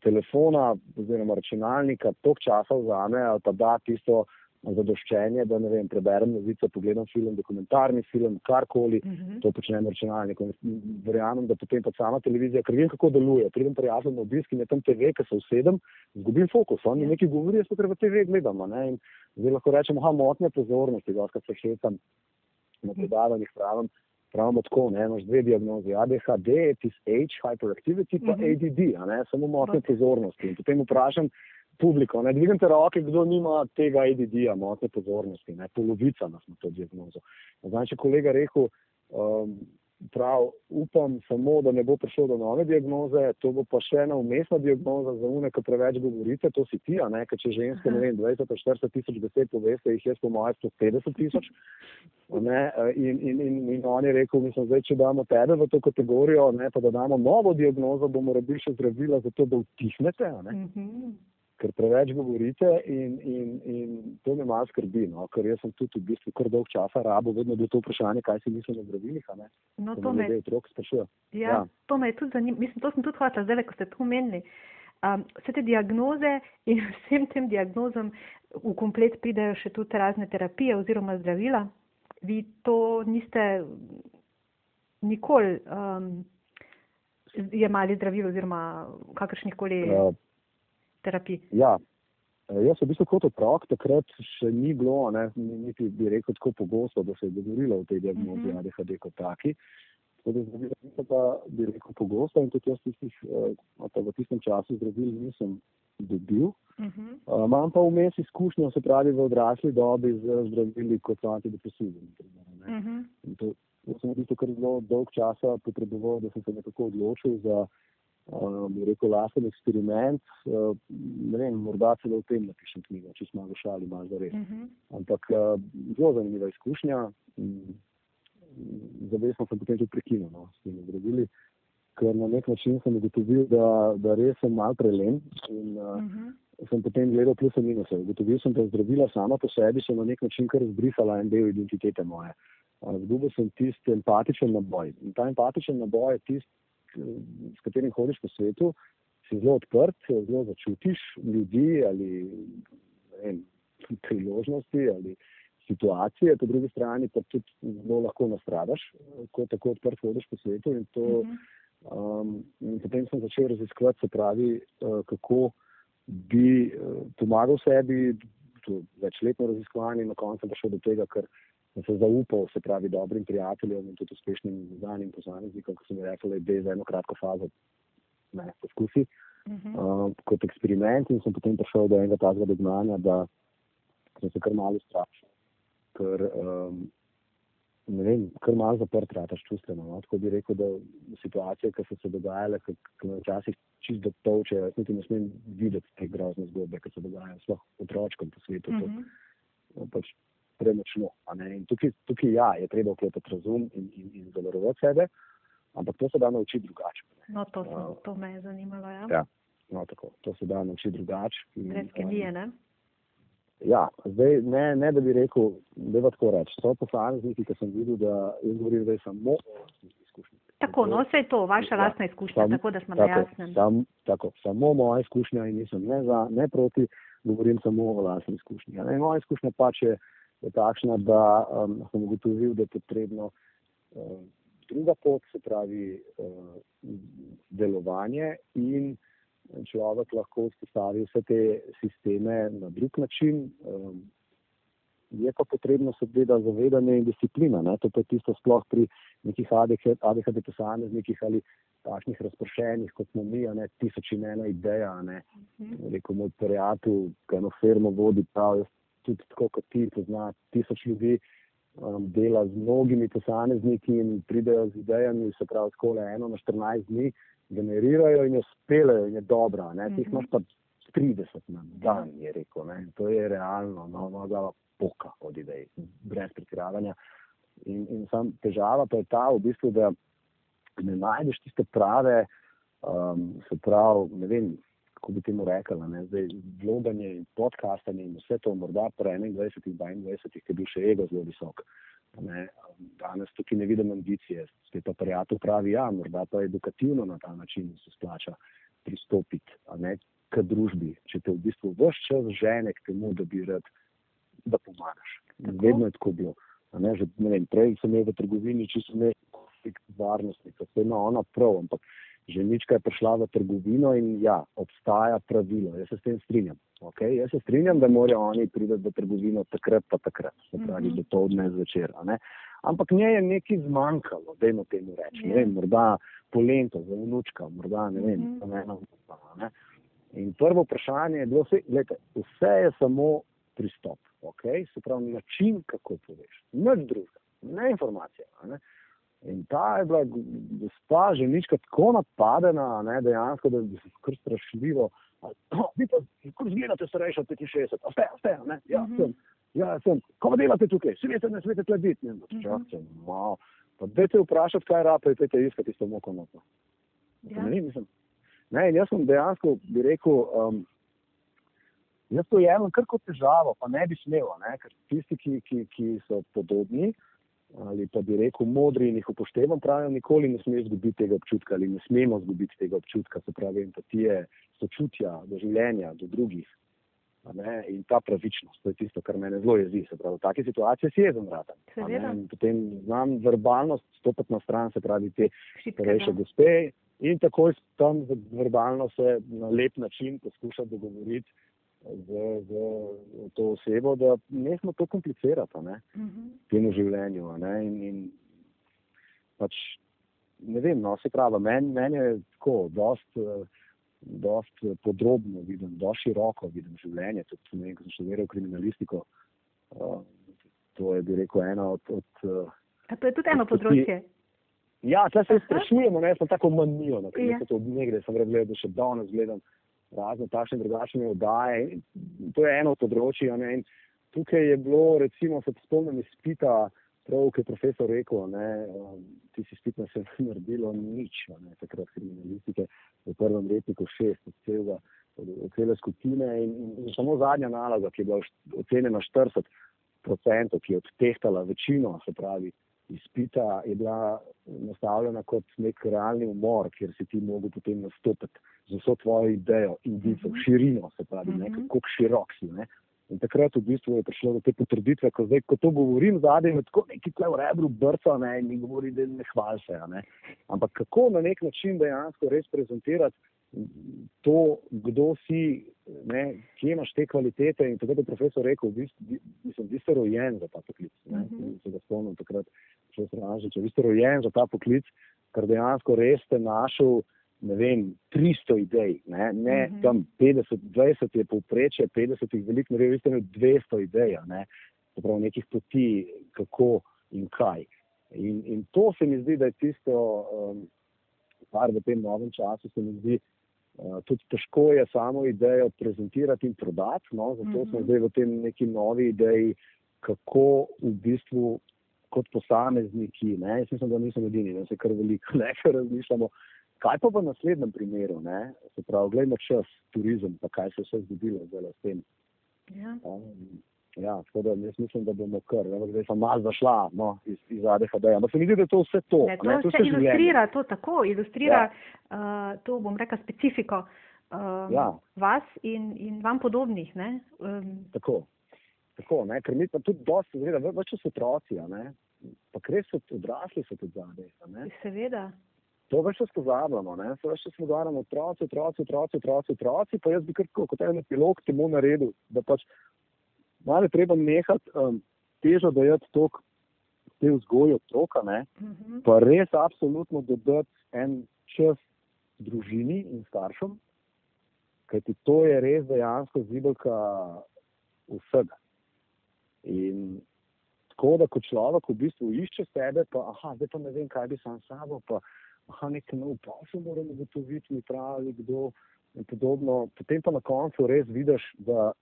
telefona oziroma računalnika toliko časa vzame ali pa da tisto, zadoščenje, da ne vem, preberem novice, pogledam film, dokumentarni film, karkoli, uh mhm. -huh. to počnem računalnikom. Verjamem, da potem pa sama televizija, ker vem, kako deluje. Pridem prijatelj na obisk in je tam TV, ki se usedem, zgubim fokus. Oni ja. nekaj govorijo, jaz pa treba TV gledamo. Ne? In zdaj lahko rečemo, ha, motnje pozornosti, da se šetam na mhm. predavanjih pravim. Pravno tako, ne, imaš dve diagnozi, ADHD, TSH, hyperactivity, pa uh -huh. ADD, ne, samo motnje pozornosti. In potem vprašam, publiko. Ne dvignite roke, kdo nima tega ADD-ja, motne pozornosti, ne polovica nas ima to diagnozo. Znači, kolega rekel, um, prav upam samo, da ne bo prišlo do nove diagnoze, to bo pa še ena umestna diagnoza za une, ki preveč govorite, to si ti, a ne, ker če ženske, ne vem, 20-40 tisoč besed poveste, jih jaz po mojem 150 tisoč. Ne, in, in, in, in on je rekel, mislim, zdaj, če damo tebe v to kategorijo, ne, pa da damo novo diagnozo, bomo rabili še zdravila za to, da utihnete. Mm -hmm ker preveč govorite in, in, in to me malo skrbi, no? ker jaz sem tudi v bistvu kar dolg časa rabo, vedno je to vprašanje, kaj si mislim o zdravilih. No, to me, ja, ja. to me je tudi zanimalo, mislim, to sem tudi hvala zdaj, ko ste to omenili. Um, vse te diagnoze in vsem tem diagnozam v komplet pridejo še tudi razne terapije oziroma zdravila. Vi to niste nikoli um, jemali zdravil oziroma kakršnih koli. Uh, terapij? Ja, eh, jaz sem v bistvu kot otrok, takrat še ni bilo, ne, niti bi rekel tako pogosto, da se je govorilo o tej diagnozi mm -hmm. ADHD kot taki. Zdravila nisem pa, bi rekel, pogosto in tudi jaz tistih, uh, v tistem času zdravil nisem dobil. Uh -huh. uh, imam pa vmes izkušnjo, se pravi, v odrasli dobi z zdravili kot so antidepresivi. Uh -huh. To sem v bistvu kar zelo dolg časa potreboval, da sem se nekako odločil za bi rekel, lasten eksperiment. Ne vem, morda celo v tem napišem knjigo, če smo v šali, malo za res. Uh mhm. -huh. Ampak zelo zanimiva izkušnja. Zavestno sem potem tudi prekinil no, s temi zdravili, ker na nek način sem ugotovil, da, da res sem mal prelen. In, uh -huh. Sem potem gledal plus in minus. Ugotovil sem, da zdravila sama po sebi so na nek način kar zbrisala en del identitete moje. Zgubil sem tisti empatičen naboj. In ta empatičen naboj je tisti, s katerim hodiš po svetu, si zelo odprt, zelo začutiš ljudi ali vem, priložnosti ali situacije, po drugi strani pa tudi zelo lahko nastradaš, ko tako odprt hodiš po svetu. In, to, mhm. um, in potem sem začel raziskovati, se pravi, uh, kako bi uh, pomagal sebi, to večletno raziskovanje, in na koncu prišel do tega, ker sem se zaupal, se pravi, dobrim prijateljem in tudi uspešnim znanim posameznikom, ki so mi rekli, da je za eno kratko fazo ne poskusi uh -huh. uh, kot eksperiment in sem potem prišel do enega takega dognanja, da sem se kar malo strašil, ker um, ne vem, kar malo zaprt rataš čustveno. No? Tako bi rekel, da situacije, ki so se dogajale, ki me včasih čist do toče, jaz niti ne smem videti te grozne zgodbe, ki se dogajajo sploh otročkom po svetu. Uh -huh. to, pač premočno. Tukaj, tukaj ja, je treba uklepati razum in, in, in zavarovati sebe, ampak to se da naučiti drugače. No, to, so, uh, to me je zanimalo. Ja. Ja, no, tako, to se da naučiti drugače. Brez kemije, ne? Ja, zdaj ne, ne da bi rekel, da je tako reči. So posamezniki, ki sem videl, da jaz govorim, da je samo izkušnja. Tako, no, vse je to vaša lastna izkušnja, sam, tako da smo na jasnem. Sam, tako, samo moja izkušnja in nisem ne za, ne proti, govorim samo o lastni izkušnji. Ja, moja izkušnja pač je je takšna, da um, sem ugotovil, da je potrebno um, druga pot, se pravi um, delovanje in človek lahko vzpostavi vse te sisteme na drug način. Um, je pa potrebno seveda zavedanje in disciplina. Ne? To je tisto sploh pri nekih ADHD posameznikih ali takšnih razprošenih, kot smo mi, ne tisoč in ena ideja. Ne? Mhm. Rekel moj prijatelj, ki eno firmo vodi, prav, jaz tudi tako kot ti, pozna tisoč ljudi, um, dela z mnogimi posamezniki in pridejo z idejami, se pravi, tako le eno na 14 dni, generirajo in jo spelejo in je dobra. -hmm. Tih imaš pa 30 na dan, je rekel. Ne? To je realno, no, no, da poka od idej, brez pretiravanja. In, in sam težava pa je ta, v bistvu, da ne najdeš tiste prave, um, se pravi, ne vem, kako bi temu rekli, zdaj vloganje in podcastanje in vse to, morda po 21, 22, ki je bil še ego zelo visok. Ne, danes tukaj ne vidim ambicije, spet pa prijatelj pravi, ja, morda pa edukativno na ta način se splača pristopiti ne, k družbi, če te v bistvu vse čas žene k temu, da bi rad, da pomagaš. Tako? Vedno je tako bilo. Ne, že, ne vem, prej sem imel v trgovini čisto ne konflikt varnostnika, vse ima ona prav, ampak ženička je prišla v trgovino in ja, obstaja pravilo. Jaz se s tem strinjam. Okay? Jaz se strinjam, da morajo oni priti v trgovino takrat, pa takrat, se pravi, mm -hmm. do povdne zvečer. Ampak nje je nekaj zmanjkalo, da jim temu reči. Yeah. Ja. Morda polento za vnučka, morda ne vem, mm -hmm. eno vnučka. Ne? In prvo vprašanje je bilo, vse, gledajte, vse je samo pristop, okay? se pravi, način, kako poveš. Nič drugega, ne informacija. Ne? In ta je bila gospa že ničkrat tako napadena, ne, dejansko, da je kar strašljivo. No, vi pa, kako izgledate starejši od 65? A ste, a ste, ne? Ja, mhm. -huh. sem. Ja, sem. Ko delate tukaj? Svete, ne svete tle biti. Ne, uh -huh. čakaj, malo. Pa dajte vprašati, kaj rapa in pejte iskati isto moko noto. Ja. Ne, nisem. Ne, in jaz sem dejansko, bi rekel, um, jaz to jemljem kar kot težavo, pa ne bi smel, ne, ker tisti, ki, ki, ki so podobni, ali pa bi rekel modri in jih upoštevam, pravijo, nikoli ne smeš izgubiti tega občutka ali ne smemo izgubiti tega občutka, se pravi empatije, sočutja do življenja, do drugih. In ta pravičnost, to je tisto, kar me zelo jezi. Se pravi, v takej situaciji si jezen vrata. Potem znam verbalnost stopiti na stran, se pravi, te starejše gospe in takoj tam verbalno se na lep način poskušati dogovoriti z, z to osebo, da ne smo to komplicirati ne, uh mhm. -huh. temu življenju. Ne, in, in pač, ne vem, no, se pravi, meni men je tako, dost, dost podrobno vidim, dost široko vidim življenje. Tudi, ne ko sem študiral kriminalistiko, uh, to je, bi rekel, ena od. od A to je tudi eno področje. Ja, tle se sprašujemo, ne, sem tako manijo, no, ker ja. to nekde sem gledal, da še danes gledam razne takšne drugačne oddaje. To je eno od področji, ne, in tukaj je bilo, recimo, se spomnim izpita, prav, ki je profesor rekel, ne, um, ti si spit na se naredilo nič, ne, takrat kriminalistike, v prvem letniku šest, od celega, od cele skupine in, in, in samo zadnja naloga, ki je bila ocenjena 40 procentov, ki je odtehtala večino, se pravi, izpita je bila nastavljena kot nek realni umor, kjer si ti mogel potem nastopiti z vso tvojo idejo in vizo, mhm. širino, se pravi, mm -hmm. kako širok si. Ne? In takrat v bistvu je prišlo do te potrditve, ko zdaj, ko to govorim, zadaj je tako neki tle v rebru brca ne? in mi govori, da ne hvali se. Ne? Ampak kako na nek način dejansko res prezentirati to, kdo si, ne, kje imaš te kvalitete. In tako je profesor rekel, vi, vi, vi ste rojen za ta poklic. Uh mhm. -huh. Se ga spomnim takrat, raže, če vi ste rojen za ta poklic, ker dejansko res ste našel. Ne vem, 300 idej, ne, ne uh mhm. -huh. tam 50, 20 je povprečje, 50 jih veliko, ne vi ste imeli 200 idej, ne, prav nekih poti, kako in kaj. In, in to se mi zdi, da je tisto, um, kar v tem novem času se mi zdi, uh, tudi težko je samo idejo prezentirati in prodati. No? Zato mm -hmm. smo zdaj v tem neki novi ideji, kako v bistvu kot posamezniki, ne? jaz mislim, da nisem edini, da se kar veliko nekaj razmišljamo. Kaj pa v naslednjem primeru, ne? se pravi, gledamo čas, turizem, pa kaj se je vse zgodilo zdaj s tem. Ja. Um, Ja, tako da jaz mislim, da bomo kar, ne, zdaj sem malo zašla no, iz, iz ADHD. Ampak se mi zdi, da je to vse to. Ne, to ne, to se ilustrira, to tako, ilustrira ja. uh, to, bom rekla, specifiko uh, ja. vas in, in vam podobnih. Um. Tako, tako ne, ker mi pa tudi dosti, zgleda, več so otroci, ne, pa res so odrasli so tudi zadej. Seveda. To več se spozabljamo, ne, se več se spozabljamo, otroci, otroci, otroci, otroci, otroci, pa jaz bi kar kot en epilog temu naredil, da pač malo treba nehati um, težo dajati tok te vzgoje otroka, ne, uh mhm. -huh. pa res absolutno dodati en čas družini in staršem, kajti to je res dejansko zibelka vsega. In tako, da ko človek v bistvu išče sebe, pa aha, zdaj pa ne vem, kaj bi sam sabo, pa aha, nekaj nov posel moram ugotoviti, mi pravi kdo in podobno. Potem pa na koncu res vidiš, da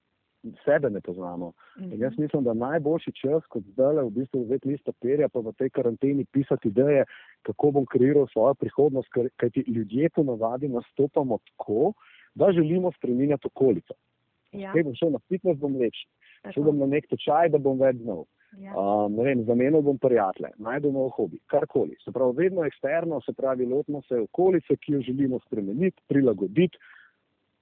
sebe ne poznamo. In jaz mhm. mislim, da najboljši čas, kot zdaj, je v bistvu vzeti list papirja, pa v tej karanteni pisati ideje, kako bom kreiral svojo prihodnost, ker ti ljudje ponovadi nastopamo tako, da želimo spremenjati okolico. Ja. Če bom šel na fitness, bom lepši. Če bom na nek tečaj, da bom več znal. Ja. Um, Zamenil bom prijatelje, najdemo nov hobi, karkoli. Se pravi, vedno eksterno, se pravi, lotimo se okolice, ki jo želimo spremeniti, prilagoditi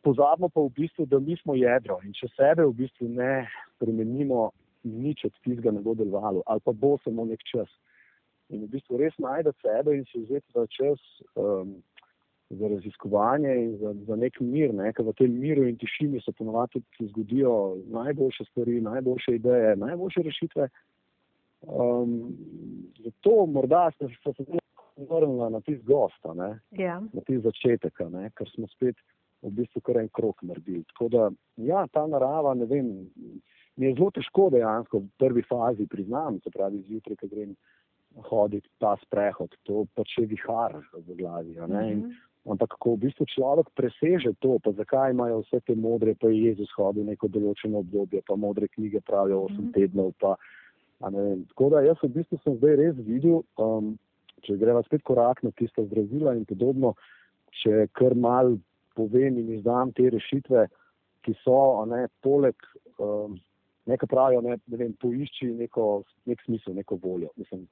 pozabimo pa v bistvu, da mi smo jedro in če sebe v bistvu ne spremenimo, nič od tistega ne bo delovalo ali pa bo samo nek čas. In v bistvu res najdete sebe in si vzeti ta čas um, za raziskovanje in za, za nek mir, ne? ker v tem miru in tišini se ponovadi tudi zgodijo najboljše stvari, najboljše ideje, najboljše rešitve. Um, zato morda ste se vrnili na tisti gost, ja. na tisti začetek, ker smo spet v bistvu kar en krok naredili. Tako da, ja, ta narava, ne vem, mi je zelo težko dejansko v prvi fazi priznam, se pravi, zjutraj, ko grem hoditi ta sprehod, to pa še vihar v glavi. Mm -hmm. Ampak, ko v bistvu človek preseže to, pa zakaj imajo vse te modre, pa je Jezus hodil neko določeno obdobje, pa modre knjige pravijo 8 mm -hmm. tednov. Pa, Tako da jaz v bistvu sem zdaj res videl, um, če greva spet korak na tiste zdravila in podobno, če kar mal povem in izdam te rešitve, ki so ne, poleg um, nekaj pravijo, ne, ne vem, poišči neko, nek smisel, neko voljo. Mislim,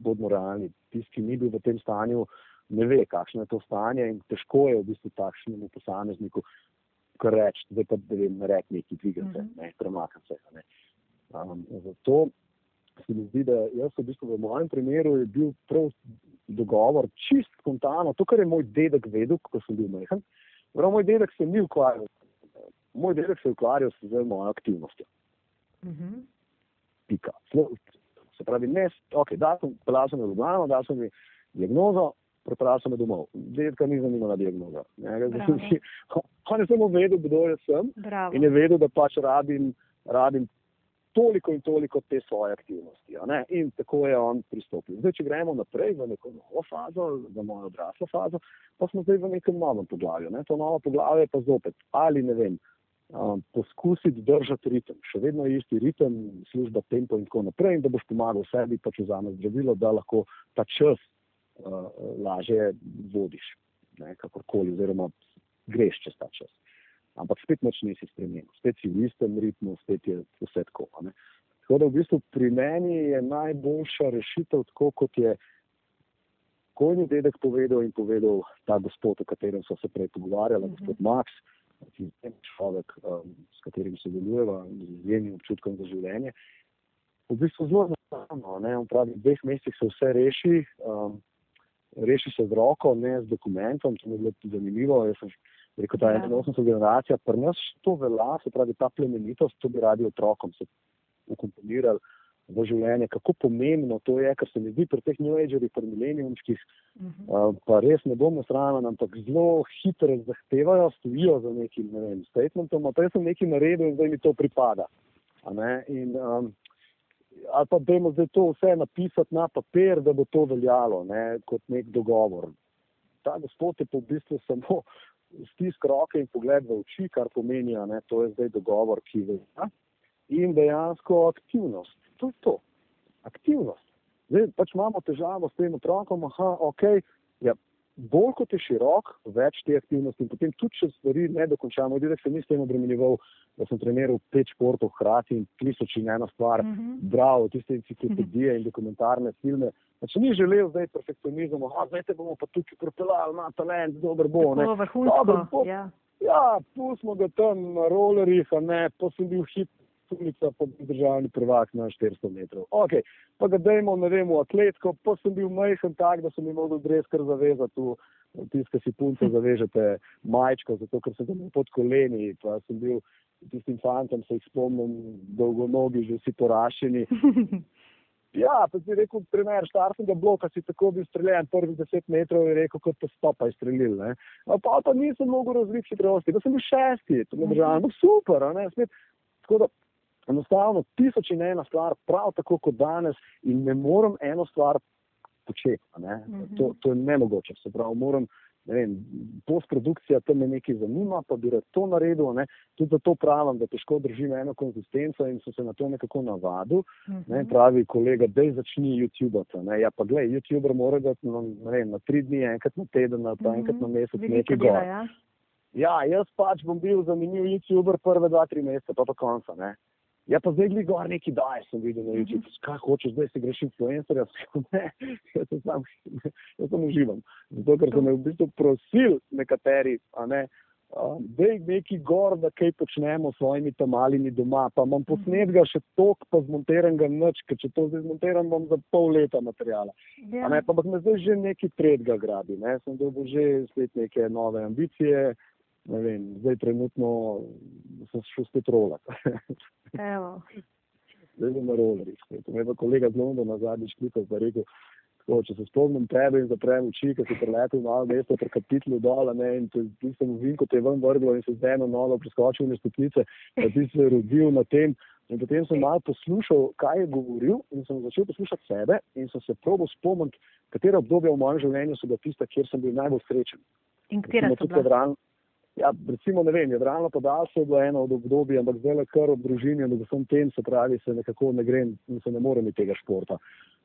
bodimo realni. Tisti, ki ni bil v tem stanju, ne ve, kakšno je to stanje in težko je v bistvu takšnemu posamezniku kar reči, da pa ne vem, reči neki dvigate, mm -hmm. ne, premakam se. Ne. Um, zato se mi zdi, da jaz v bistvu v mojem primeru je bil prav dogovor čist spontano, to, kar je moj dedek vedel, ko sem bil majhen, Prav moj dedek se ni ukvarjal, moj dedek se je ukvarjal z mojo aktivnostjo. Uh mhm. -huh. Pika. Se pravi, ne, ok, da sem pelal sem v Ljubljano, da sem mi diagnozo, prepeljal sem me domov. Dedka ni zanimala diagnoza. On je samo vedel, kdo jaz sem Bravo. in je vedel, da pač rabim, rabim toliko in toliko te svoje aktivnosti. In tako je on pristopil. Zdaj, če gremo naprej v neko novo fazo, v mojo odraslo fazo, pa smo zdaj v nekem novem poglavju. Ne? To novo poglavje pa zopet, ali ne vem, um, poskusiti držati ritem, še vedno je isti ritem, služba tempo in tako naprej, in da boš pomagal sebi, pa če vzameš zdravilo, da lahko ta čas uh, lažje vodiš, ne? kakorkoli, oziroma greš čez ta čas ampak spet nič nisi spremenil, spet si v istem ritmu, spet je vse tako. Ne? Tako da v bistvu pri meni je najboljša rešitev, tako kot je kojni dedek povedal in povedal ta gospod, o katerem so se prej pogovarjali, mm -hmm. gospod Max, ki je človek, um, s katerim se delujeva, z izjemnim občutkom za življenje. V bistvu zelo enostavno, on pravi, v dveh mesecih se vse reši, um, reši se z roko, ne z dokumentom, to mi je bilo zanimivo. Jaz sem Rekel, da je 81. generacija, pri nas to velja, se pravi, ta plemenitost, to bi radi otrokom se ukomponirali v življenje, kako pomembno to je, ker se mi zdi pri teh New Agerih, pri milenijumskih, uh -huh. uh, pa res ne bomo sramen, ampak zelo hitro zahtevajo, stojijo za nekim, ne vem, statementom, pa jaz sem nekaj naredil in zdaj mi to pripada. In, um, ali pa dajmo zdaj to vse napisati na papir, da bo to veljalo, ne, kot nek dogovor. Ta gospod je pa v bistvu samo stisk roke in pogled v oči, kar pomeni, da je zdaj dogovor, ki velja. In dejansko aktivnost. To je to. Aktivnost. Zdaj pač imamo težavo s tem otrokom, aha, ok, ja, bolj kot je širok, več te aktivnosti in potem tudi, če stvari ne dokončamo, tudi, da se nisem obremenjeval, da sem treniral pet športov hkrati in tisoč in ena stvar, mm -hmm. bral tiste enciklopedije in dokumentarne filme, Znači, ni želel zdaj perfekcionizmu, da zdaj te bomo pa tukaj propeljali, ima talent, dober bo. Ne, vrhunsko. Bo. Ja, ja pustimo ga tam na rollerjih, a ne, pa sem bil hit. Tunica po državni prvak na 400 metrov. Ok, pa ga dajmo, ne vem, v atletko, pa sem bil majhen tak, da sem imel dres kar zavezati v tiska si punce zavežete majčko, zato ker sem bil pod koleni, pa sem bil tistim fantom, se jih spomnim, dolgonogi, že vsi porašeni. Ja, pa si rekel, primer štartnega bloka, si tako bil streljen, prvih deset metrov je rekel, kot pa stopa je strelil. Ne? Pa pa nisem mogel razviti hitrosti, da sem bil šesti, to je državno no, super, ne, smet. Tako da, enostavno, tisoč in ena stvar, prav tako kot danes in ne morem eno stvar početi, ne? Mm -hmm. to, to je nemogoče, se pravi, moram vem, postprodukcija tam me nekaj zanima, pa bi rad to naredil. Ne. Tudi zato pravim, da težko držim eno konzistenco in so se na to nekako navadil. Uh -huh. ne, mhm. pravi kolega, da je začni YouTube. Ja, pa gledaj, YouTuber mora da no, na tri dni, enkrat na teden, pa uh -huh. enkrat na mesec nekaj gor. Ja? ja, jaz pač bom bil zanimiv YouTuber prve dva, tri mesece, pa pa konca. Ne. Ja, pa zdaj gli gor neki daj, sem videl na YouTube. Mhm. Kaj hočeš, zdaj si greš influencerja? Ne, jaz sem sam, jaz sem uživam. Zato, ker so me v bistvu prosili nekateri, a ne, da je neki gor, da kaj počnemo s svojimi tam malimi doma, pa imam posnet ga še tok, pa zmontiran ga nič, ker če to zdaj zmontiram, bom za pol leta materijala. Ja. Ne, pa me zdaj že neki tretjega grabi, ne, sem dobil že spet neke nove ambicije ne vem, zdaj trenutno sem šel spet rolat. zdaj sem na rolerjih spet. Me je kolega z Londona zadnjič klikal in rekel, tako, če se spomnim tebe in zaprem oči, ko si preletel malo mesto pri kapitlu dol, ne, in ti sem v vinko te ven vrglo in se zdaj eno novo preskočil na stopnice, da ti se rodil na tem. In potem sem malo poslušal, kaj je govoril, in sem začel poslušati sebe, in sem se probo spomniti, katera obdobja v mojem življenju so bila tista, kjer sem bil najbolj srečen. In katera so bila? Ja, recimo, ne vem, jadralno podaljšanje je bilo eno od obdobij, ampak zdaj le kar ob družini, da vsem tem se pravi, se nekako ne grem in se ne morem tega športa.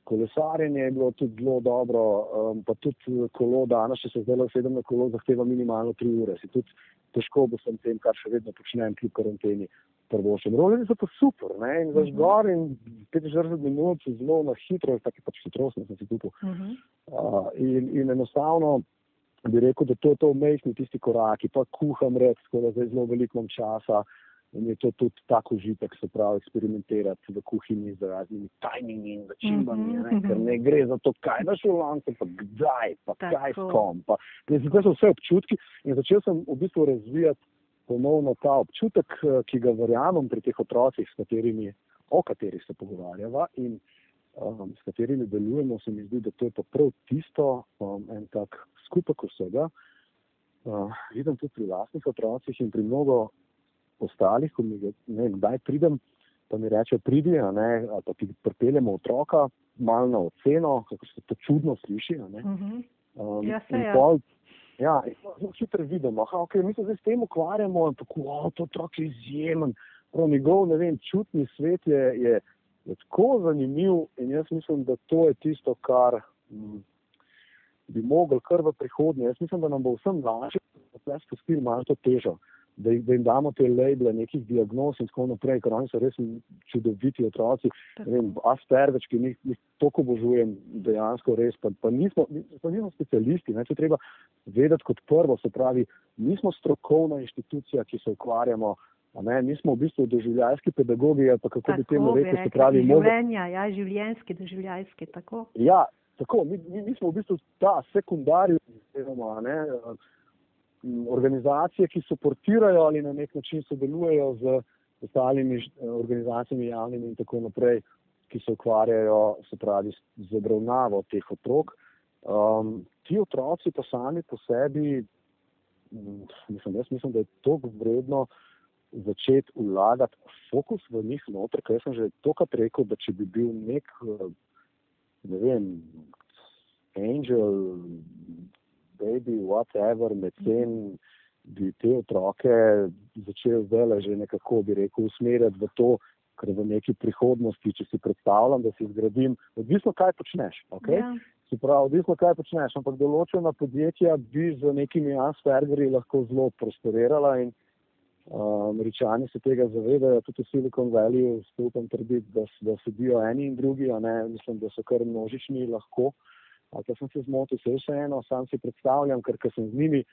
Kolesarjenje je bilo tudi zelo dobro, um, pa tudi kolo danes, če se zdaj le sedem na kolo, zahteva minimalno tri ure. Si tudi težko bo sem tem, kar še vedno počnem, kljub karanteni. Prvošem. Rolerji so pa super, ne, in zaš mhm. gor in 45 minut, zelo na hitro, tako pač hitrost, ne sem si kupil. Uh -huh. uh, in, in enostavno, bi rekel, da to je to umestni tisti koraki, pa kuham red, tako da zdaj zelo veliko imam časa in je to tudi tako užitek, se pravi, eksperimentirati v kuhinji z raznimi tajnimi in začimbami, mm -hmm. ker ne gre za to, kaj daš v lance, pa kdaj, pa tako. kaj s kom. Pa, ne, zdaj so vse občutki in začel sem v bistvu razvijati ponovno ta občutek, ki ga verjamem pri teh otrocih, s katerimi, o katerih se pogovarjava in um, s katerimi delujemo, se mi zdi, da to je pa prav tisto, um, en tak skupek vsega. Uh, vidim tudi pri vlastnih otrocih in pri mnogo ostalih, ko mi ne vem, kdaj pridem pa mi reče, pridi, ali pa ti pripeljemo otroka, malo na oceno, kako se to čudno sliši. Mhm. Um, ja, se je. Ja, zelo hitro vidimo, da okay, mi se zdaj s tem ukvarjamo, tako da je otrok izjemen. Prav njegov vem, čutni svet je, je, je tako zanimiv in jaz mislim, da to je tisto, kar m, bi mogli kar v prihodnje. Jaz mislim, da nam bo vsem lažje, da se spustili malo to težo da, da jim damo te labele, nekih diagnoz in tako naprej, ker oni so res čudoviti otroci. Aspergeč, ki jih, jih toliko obožujem, dejansko res, pa, pa, nismo, pa nismo specialisti. Ne, treba vedeti kot prvo, se pravi, nismo strokovna inštitucija, ki se ukvarjamo. Mi smo v bistvu doživljajski pedagogi, pa kako tako bi temu rekel, se pravi, življenja, ja, življenjski, doživljajski, tako. Ja, tako, mi, mi, mi smo v bistvu ta sekundarij, oziroma, ne, organizacije, ki soportirajo ali na nek način sodelujejo z ostalimi organizacijami, javnimi in tako naprej, ki se ukvarjajo se pravi, z obravnavo teh otrok. Um, ti otroci pa sami po sebi, mislim, jaz mislim, da je to vredno začeti vlagati fokus v njih noter, ker sem že tokrat rekel, da če bi bil nek, ne vem, angel, baby, whatever, medtem bi te otroke začel zdaj že nekako, bi rekel, usmerjati v to, kar v neki prihodnosti, če si predstavljam, da si zgradim, odvisno kaj počneš. Okay? Ja. Se pravi, odvisno kaj počneš, ampak določena podjetja bi z nekimi Aspergerji lahko zelo prosperirala in američani se tega zavedajo, tudi v Silicon Valley, stupam trditi, da, da sedijo eni in drugi, a ne, mislim, da so kar množični lahko. Pa sem se zmotil, se vseeno, sam si predstavljam, ker sem z njimi,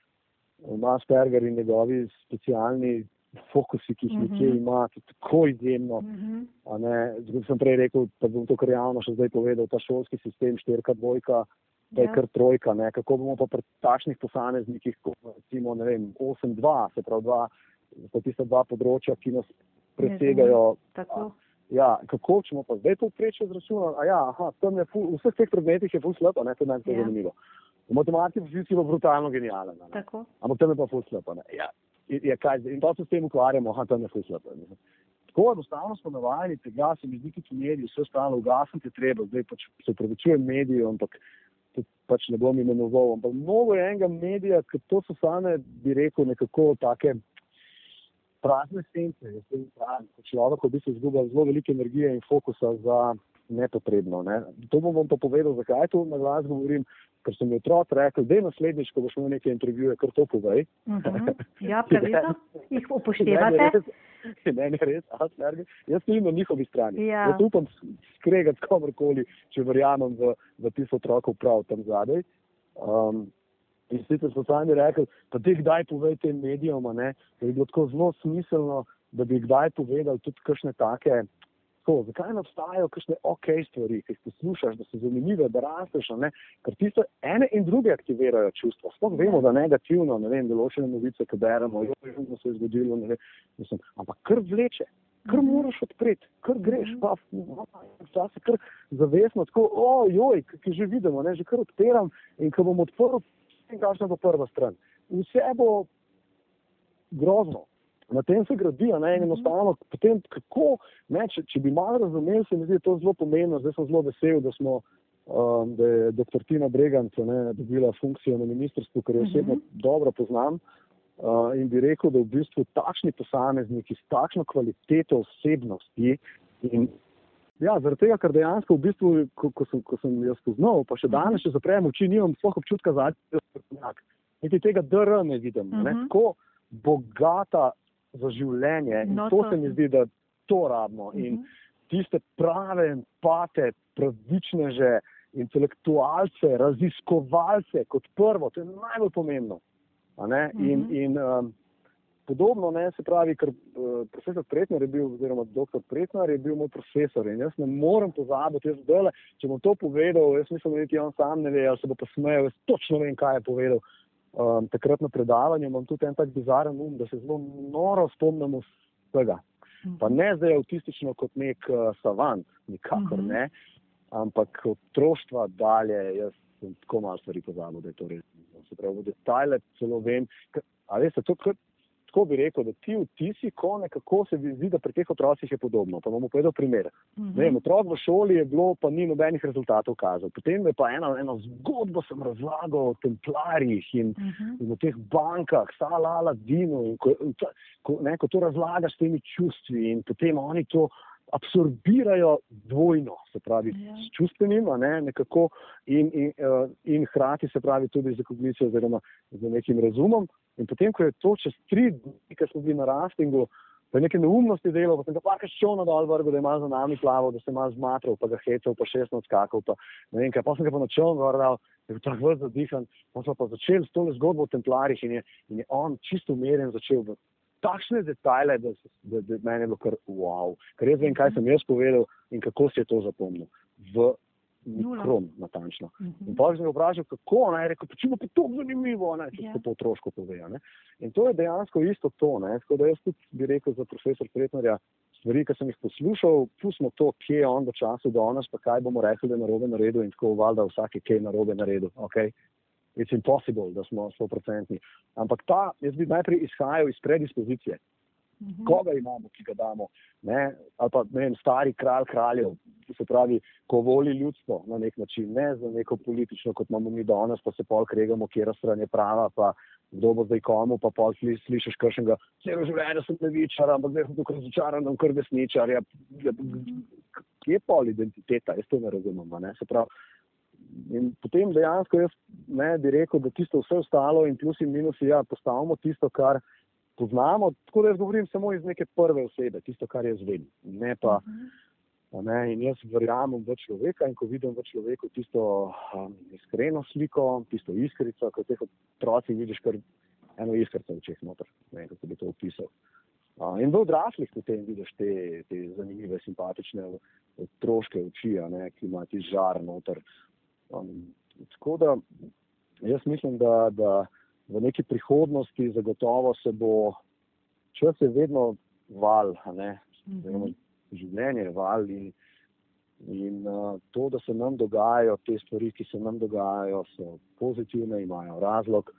ima Asperger in njegovi specialni fokusi, ki jih uh. -huh. nekje ima, tako izjemno. Uh mhm. -huh. Zdaj sem prej rekel, da bom to kar javno še zdaj povedal, ta šolski sistem, štirka, dvojka, da je ja. kar trojka, ne? kako bomo pa pri takšnih posameznikih, kot recimo, ne vem, 8-2, se pravi, dva, pa tista dva področja, ki nas presegajo. Ja, kako ćemo pa zdaj to preče zračunati? Ja, aha, je ful, v vseh teh predmetih je ful slabo, ne, to je meni ja. zanimivo. V matematiki fizici je brutalno genijalen. Ampak tam je pa ful slabo. Ja, ja, in to se s tem ukvarjamo, aha, tam je ful slabo. Tako enostavno smo navajeni tega, se mi zdi, da mediji vse stalo ugasniti treba, zdaj pač se upravičujem medijem, ampak pač ne bom imenoval. Ampak mnogo je enega medija, ker to so same, bi rekel, nekako take prazne sence. Človek v bistvu izgublja zelo veliko energije in fokusa za nepotrebno. Ne. To bom vam pa povedal, zakaj to na glas govorim. Ker sem otrok rekel, da je naslednjič, ko boš imel nekaj intervjuje, kar to povej. Uh mhm. -huh. Ja, pravilno, jih upoštevate. Ne, ne, res, asperger. Jaz sem na njihovi strani. Ja. Jaz upam skregati komorkoli, če verjamem v, v tisto otrokov prav tam zadaj. Um, In sicer so sami rekli, da ti kdaj povej tem medijem, da je bilo tako zelo smiselno, da bi kdaj povedal tudi kakšne take. Tako, zakaj ne obstajajo kakšne ok stvari, ki jih poslušaš, da so zanimive, da rasteš, ker ti se ene in druge aktivirajo čustva. Sploh vemo, da negativno, ne vem, določene novice, ki beremo, jo je že se je zgodilo, ne vem, mislim, ampak kar vleče, kar mhm. moraš odpreti, kar greš, pa včasih kar zavesno, tako, ojoj, ki že vidimo, ne, že kar odpiram in ko bom odprl in kakšna bo prva stran. Vse bo grozno. Na tem se gradi, ne en mhm. enostavno. Potem, kako, ne, če, če bi malo razumeli, se mi zdi to zelo pomembno. Zdaj sem zelo vesel, da, smo, um, da je dr. Tina Breganca dobila funkcijo na ministrstvu, ker jo osebno uh mhm. -huh. dobro poznam. Uh, in bi rekel, da v bistvu takšni posamezniki s takšno kvaliteto osebnosti in Ja, zaradi tega, ker dejansko, v bistvu, ko, ko, sem, ko sem jaz spoznal, pa še mhm. danes, če zaprem oči, nimam sploh občutka za to, niti tega DR ne vidim. Uh -huh. ne? Mhm. Tako bogata za življenje in no, to, to se mi zdi, da to rabimo. Uh -huh. In mhm. tiste prave empate, pravičneže, intelektualce, raziskovalce, kot prvo, to je najbolj pomembno. Uh -huh. In, in um, podobno, ne, se pravi, ker uh, profesor Pretnar je bil, oziroma doktor Pretnar je bil moj profesor in jaz ne morem pozabiti, jaz zdaj, če bom to povedal, jaz mislim, da niti on sam ne ve, ali se bo posmejal, jaz točno vem, kaj je povedal. Um, takrat na predavanju imam tudi en tak bizaren um, da se zelo noro spomnimo vsega. Pa ne zdaj avtistično kot nek uh, savant, nikakor mm -hmm. ne, ampak od otroštva dalje, jaz sem tako malo stvari pozabil, da je to res. Se pravi, detajle celo vem, a veste, to, kar tako bi rekel, da ti vtisi, ko nekako se zdi, da pri teh otrocih je podobno. Pa bomo povedal primer. Uh mhm. -huh. Otrok v šoli je bilo, pa ni nobenih rezultatov kazal. Potem je pa eno, eno zgodbo sem razlagal o templarjih in, mhm. -huh. in o teh bankah, salala, dino. In ko, ko, ne, ko to razlagaš s temi čustvi in potem oni to absorbirajo dvojno, se pravi, ja. s čustvenim, ne, nekako, in, in, uh, in hkrati se pravi tudi z kognicijo, oziroma z nekim razumom. In potem, ko je to čez tri dni, ki smo bili na rastingu, pa je neke neumnosti delo, pa sem ga pa še šel dol vrgo, da malo za nami plaval, da se malo zmatral, pa ga hecel, pa šest odskakal, pa ne vem kaj, pa sem ga pa načel vrgal, da je bil tako vrst zadihan, pa smo pa začeli s tole zgodbo o templarjih in je, in je on čisto umerjen začel v takšne detajle, da, da, da meni je bilo kar wow. Ker jaz vem, kaj sem jaz povedal in kako si je to zapomnil. V mikrom, natančno. Uh mhm. -huh. In pa sem ga vprašal, kako naj rekel, če bo to zanimivo, ne, če yeah. To po otroško pove. Ne. In to je dejansko isto to. Ne. Tako da jaz tudi bi rekel za profesor Pretnerja, stvari, ki sem jih poslušal, pustimo to, kje je on v času do nas, pa kaj bomo rekli, da je narobe naredil in tako valjda vsak je kaj narobe naredil. Okay it's impossible, da smo 100%. Ampak ta, jaz bi najprej izhajal iz predispozicije. -hmm. Koga imamo, ki ga damo, ne? ali pa ne vem, stari kralj kraljev, se pravi, ko voli ljudstvo na nek način, ne za neko politično, kot imamo mi danes, pa se pol kregamo, kje je stran je prava, pa kdo bo zdaj komu, pa pol slišiš kršnega, celo življenje sem levičar, ampak zdaj sem tukaj razočaran, kar desničar. Ja, ja, kje je pol identiteta, jaz to ne razumem. Ne? Se pravi, In potem dejansko jaz ne bi rekel, da tisto vse ostalo in plusi in minusi, ja, postavimo tisto, kar poznamo. Tako da jaz govorim samo iz neke prve osebe, tisto, kar jaz vem. Ne pa, ne, in jaz verjamem v človeka in ko vidim v človeku tisto um, iskreno sliko, tisto iskrico, ko teh otroci vidiš kar eno iskrico v čeh noter, ne, kako bi to opisal. Uh, in v odraslih potem vidiš te, te zanimive, simpatične otroške oči, ne, ki ima ti žar noter. Um, tako da jaz mislim, da, da v neki prihodnosti zagotovo se bo čas je vedno val, ne, mhm. življenje je val in, in uh, to, da se nam dogajajo te stvari, ki se nam dogajajo, so pozitivne, imajo razlog.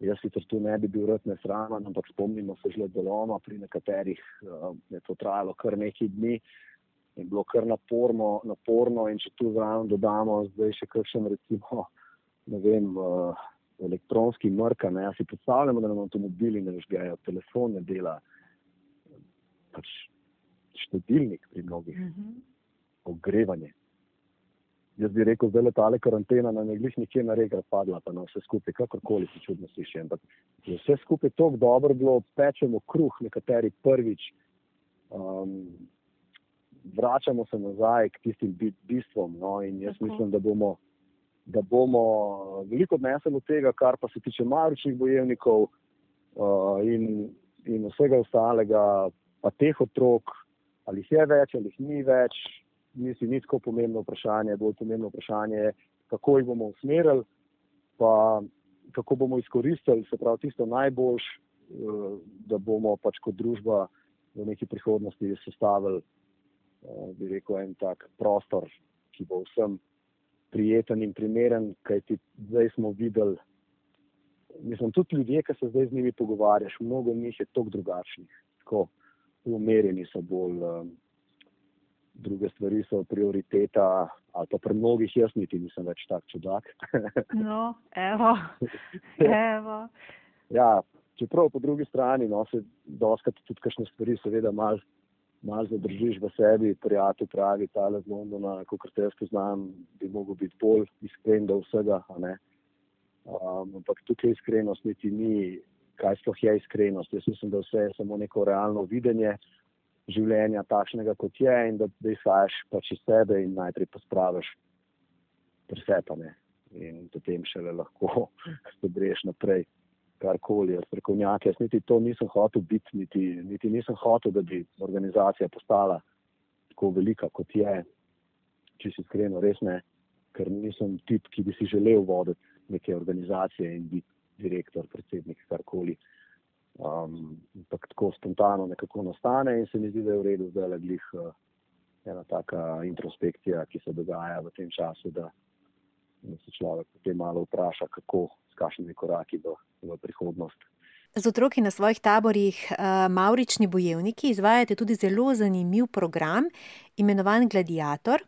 Jaz sicer tu ne bi bil rad nesramen, ampak spomnimo se že deloma, pri nekaterih uh, je to trajalo kar nekaj dni. Uh, je bilo kar naporno, naporno in če tu zraven dodamo zdaj še kakšen, recimo, ne vem, uh, elektronski mrka, ne, ja si predstavljamo, da nam avtomobili ne žgejo, telefon ne dela, pač štedilnik pri mnogih, mm -hmm. ogrevanje. Jaz bi rekel, da je letale karantena na neglih nikjer na rega padla, pa na vse skupaj, kakorkoli se čudno sliši. Ampak je vse skupaj tako dobro bilo, pečemo kruh, nekateri prvič. Um, vračamo se nazaj k tistim bistvom. No, in jaz Tako. mislim, da bomo, da bomo veliko odnesli od tega, kar pa se tiče maričnih bojevnikov uh, in, in vsega ostalega, pa teh otrok, ali jih je več, ali jih ni več. Mislim, ni tako pomembno vprašanje, bolj pomembno vprašanje je, kako jih bomo usmerili, pa kako bomo izkoristili, se pravi, tisto najboljš, uh, da bomo pač kot družba v neki prihodnosti sestavili bi rekel, en tak prostor, ki bo vsem prijeten in primeren, kajti zdaj smo videli, mislim, tudi ljudje, ki se zdaj z njimi pogovarjaš, mnogo njih je toliko drugačnih, tako umerjeni so bolj, um, druge stvari so prioriteta, ali pa pri mnogih jaz niti nisem več tak čudak. no, evo, evo. ja, čeprav po drugi strani, no, se doskrat tudi kakšne stvari seveda malo malo zadržiš v sebi, prijatelj pravi, ta le z Londona, kot te jaz poznam, bi mogel biti bolj iskren do vsega. Um, ampak tukaj iskrenost niti ni, kaj sploh je iskrenost. Jaz mislim, da vse je samo neko realno videnje življenja takšnega, kot je in da, da izhajaš pač iz sebe in najprej pospraviš presepane in potem šele lahko stebreš naprej karkoli, strokovnjake. Jaz niti to nisem hotel biti, niti, niti nisem hotel, da bi organizacija postala tako velika, kot je. Če si iskreno, res ne, ker nisem tip, ki bi si želel voditi neke organizacije in biti direktor, predsednik, karkoli. Um, ampak tako spontano nekako nastane in se mi zdi, da je v redu zdaj le glih uh, ena taka introspekcija, ki se dogaja v tem času, da, da se človek potem malo vpraša, kako, s kakšnimi koraki do v prihodnost. Z otroki na svojih taborih uh, Maurični bojevniki izvajate tudi zelo zanimiv program, imenovan Gladiator.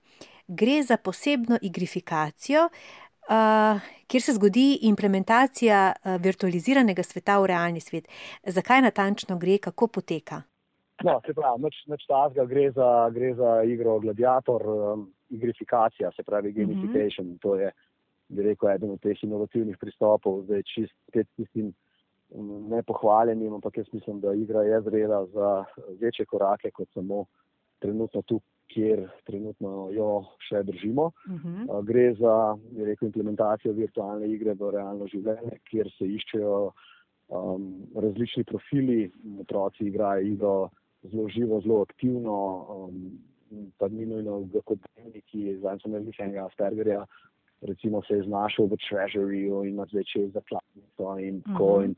Gre za posebno igrifikacijo, uh, kjer se zgodi implementacija uh, virtualiziranega sveta v realni svet. Zakaj natančno gre, kako poteka? No, se pravi, noč, noč tazga, gre, za, gre za igro Gladiator, um, igrifikacija, se pravi mhm. gamification. Mm -hmm. To je, bi rekel, eden od teh inovativnih pristopov, zdaj čist spet tistim um, nepohvaljenim, ampak jaz mislim, da igra je zrela za večje korake kot samo trenutno tu, kjer trenutno jo še držimo. Uh -huh. uh, gre za rekel, implementacijo virtualne igre v realno življenje, kjer se iščejo um, različni profili, otroci igrajo igro zelo živo, zelo aktivno, um, pa ni nujno kot dnevniki, zdaj sem imel nekaj Aspergerja, recimo se je znašel v Treasuryju in ima zdaj čez zakladnico in tako. Uh -huh. in,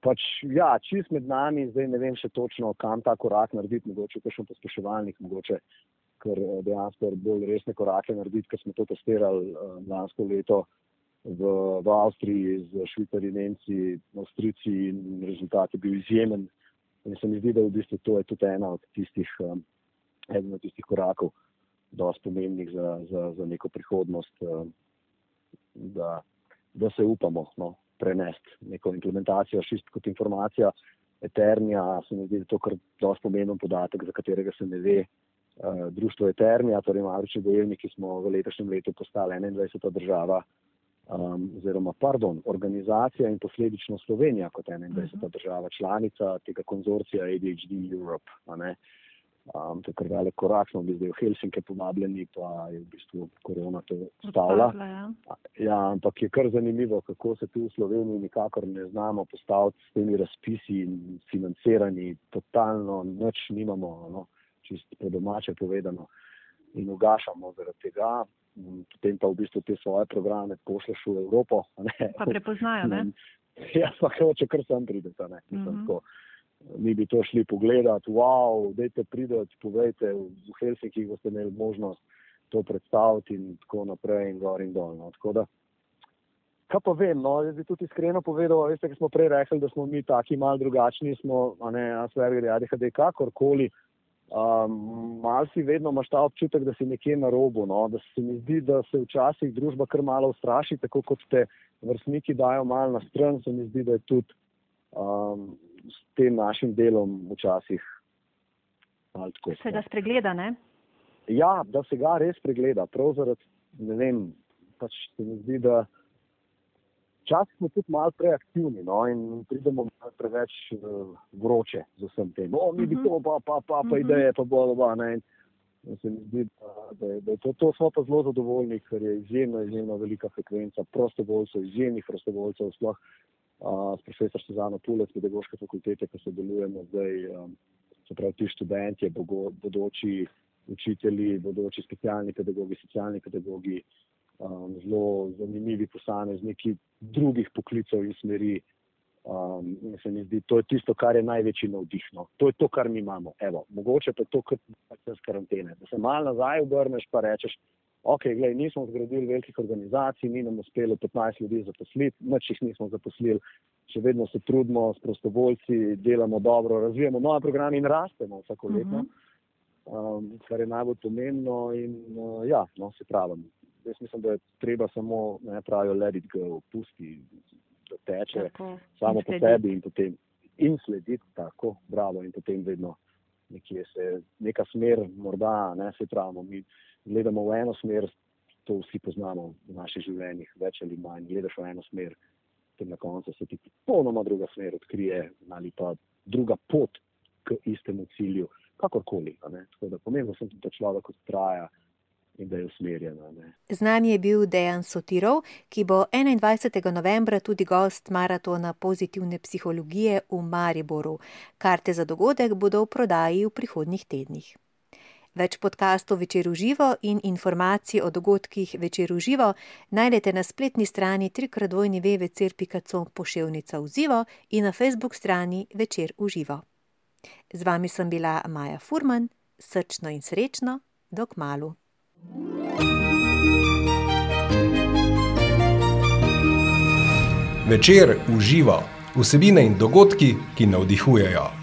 pač, ja, čist med nami, zdaj ne vem še točno, kam ta korak narediti, mogoče kakšen pospeševalnik, mogoče kar eh, dejansko bolj resne korake narediti, ker smo to testirali uh, lansko leto v, v Avstriji z Švicarji, Nemci, Avstrici in rezultat je bil izjemen. In se mi zdi, da v bistvu to je tudi ena od tistih, um, eden od tistih korakov, dosti pomembnih za, za, za neko prihodnost, um, da, da se upamo no, prenesti neko implementacijo, čist kot informacija. Eternija, se mi zdi, da je to kar dosti pomemben podatek, za katerega se ne ve. Uh, društvo Eternija, torej Mavrični bojevniki, smo v letošnjem letu postali 21. država um, oziroma pardon, organizacija in posledično Slovenija kot 21. Uh -huh. država članica tega konzorcija ADHD Europe. Um, to je kar velik korak, smo bili zdaj v Helsinki povabljeni, pa je v bistvu korona to stavila. Ja. ja, ampak je kar zanimivo, kako se tu v Sloveniji nikakor ne znamo postaviti s temi razpisi in financirani, totalno nič nimamo, no, čisto po domače povedano, in ugašamo zaradi tega potem pa v bistvu te svoje programe pošleš v Evropo. Pa prepoznajo, ne? Ja, pa hoče kar sem prideti, ne. Mm -hmm. Mi bi to šli pogledati, wow, dajte prideti, povejte, v Helsinki boste imeli možnost to predstaviti in tako naprej in gor in dol. No. Kaj pa vem, no, jaz bi tudi iskreno povedal, veste, ki smo prej rekli, da smo mi taki mal drugačni, smo, a ne, Asperger, ADHD, kakorkoli, Um, mal si vedno imaš ta občutek, da si nekje na robu. No? Da se mi zdi, da se včasih družba kar malo ustraši, tako kot te vrstniki dajo malo na stran. Se mi zdi, da je tudi um, s tem našim delom včasih malo tako. Se ga spregleda, ne? Ja, da se ga res pregleda. Prav zaradi, ne vem, pač se mi zdi, da včasih smo tudi malo preaktivni no, in pridemo malo preveč uh, vroče z vsem tem. O, mi bi mhm. to, pa, pa, pa, pa mhm. ideje, pa bo dobro. Se mi zdi, da, da, da to, to smo pa zelo zadovoljni, ker je izjemno, izjemno velika frekvenca prostovoljcev, izjemnih prostovoljcev, sploh s profesor Suzano Pulec, pedagoške fakultete, ki sodelujemo zdaj, um, se pravi ti študenti, bodoči učitelji, bodoči specialni pedagogi, socialni pedagogi, um, zelo zanimivi posamezniki drugih poklicov in smeri. Um, in se mi zdi, to je tisto, kar je največji navdih. No. To je to, kar mi imamo. Evo, mogoče pa je to kot čas karantene. Da se malo nazaj obrneš pa rečeš, ok, gledaj, nismo zgradili velikih organizacij, ni nam uspelo 15 ljudi zaposliti, nič jih nismo zaposlili, še vedno se trudimo s prostovoljci, delamo dobro, razvijamo nove programe in rastemo vsako leto, uh -huh. um, kar je najbolj pomembno in uh, ja, no, se pravim jaz mislim, da je treba samo, ne pravijo, let it go, pusti, da teče tako, samo po sebi in potem in slediti tako, bravo, in potem vedno nekje se neka smer, morda ne se pravimo, mi gledamo v eno smer, to vsi poznamo v naših življenjih, več ali manj, gledaš v eno smer, potem na koncu se ti popolnoma druga smer odkrije ali pa druga pot k istemu cilju, kakorkoli. Tako da pomembno tudi, da človek ustraja in da je usmerjena. Ne. Z nami je bil Dejan Sotirov, ki bo 21. novembra tudi gost maratona pozitivne psihologije v Mariboru. Karte za dogodek bodo v prodaji v prihodnjih tednih. Več podkastov Večer v živo in informacij o dogodkih Večer v živo najdete na spletni strani trikratvojni www.com poševnica v živo in na facebook strani Večer v živo. Z vami sem bila Maja Furman, srčno in srečno, dok malu. Večer uživa vsebine in dogodki, ki navdihujejo.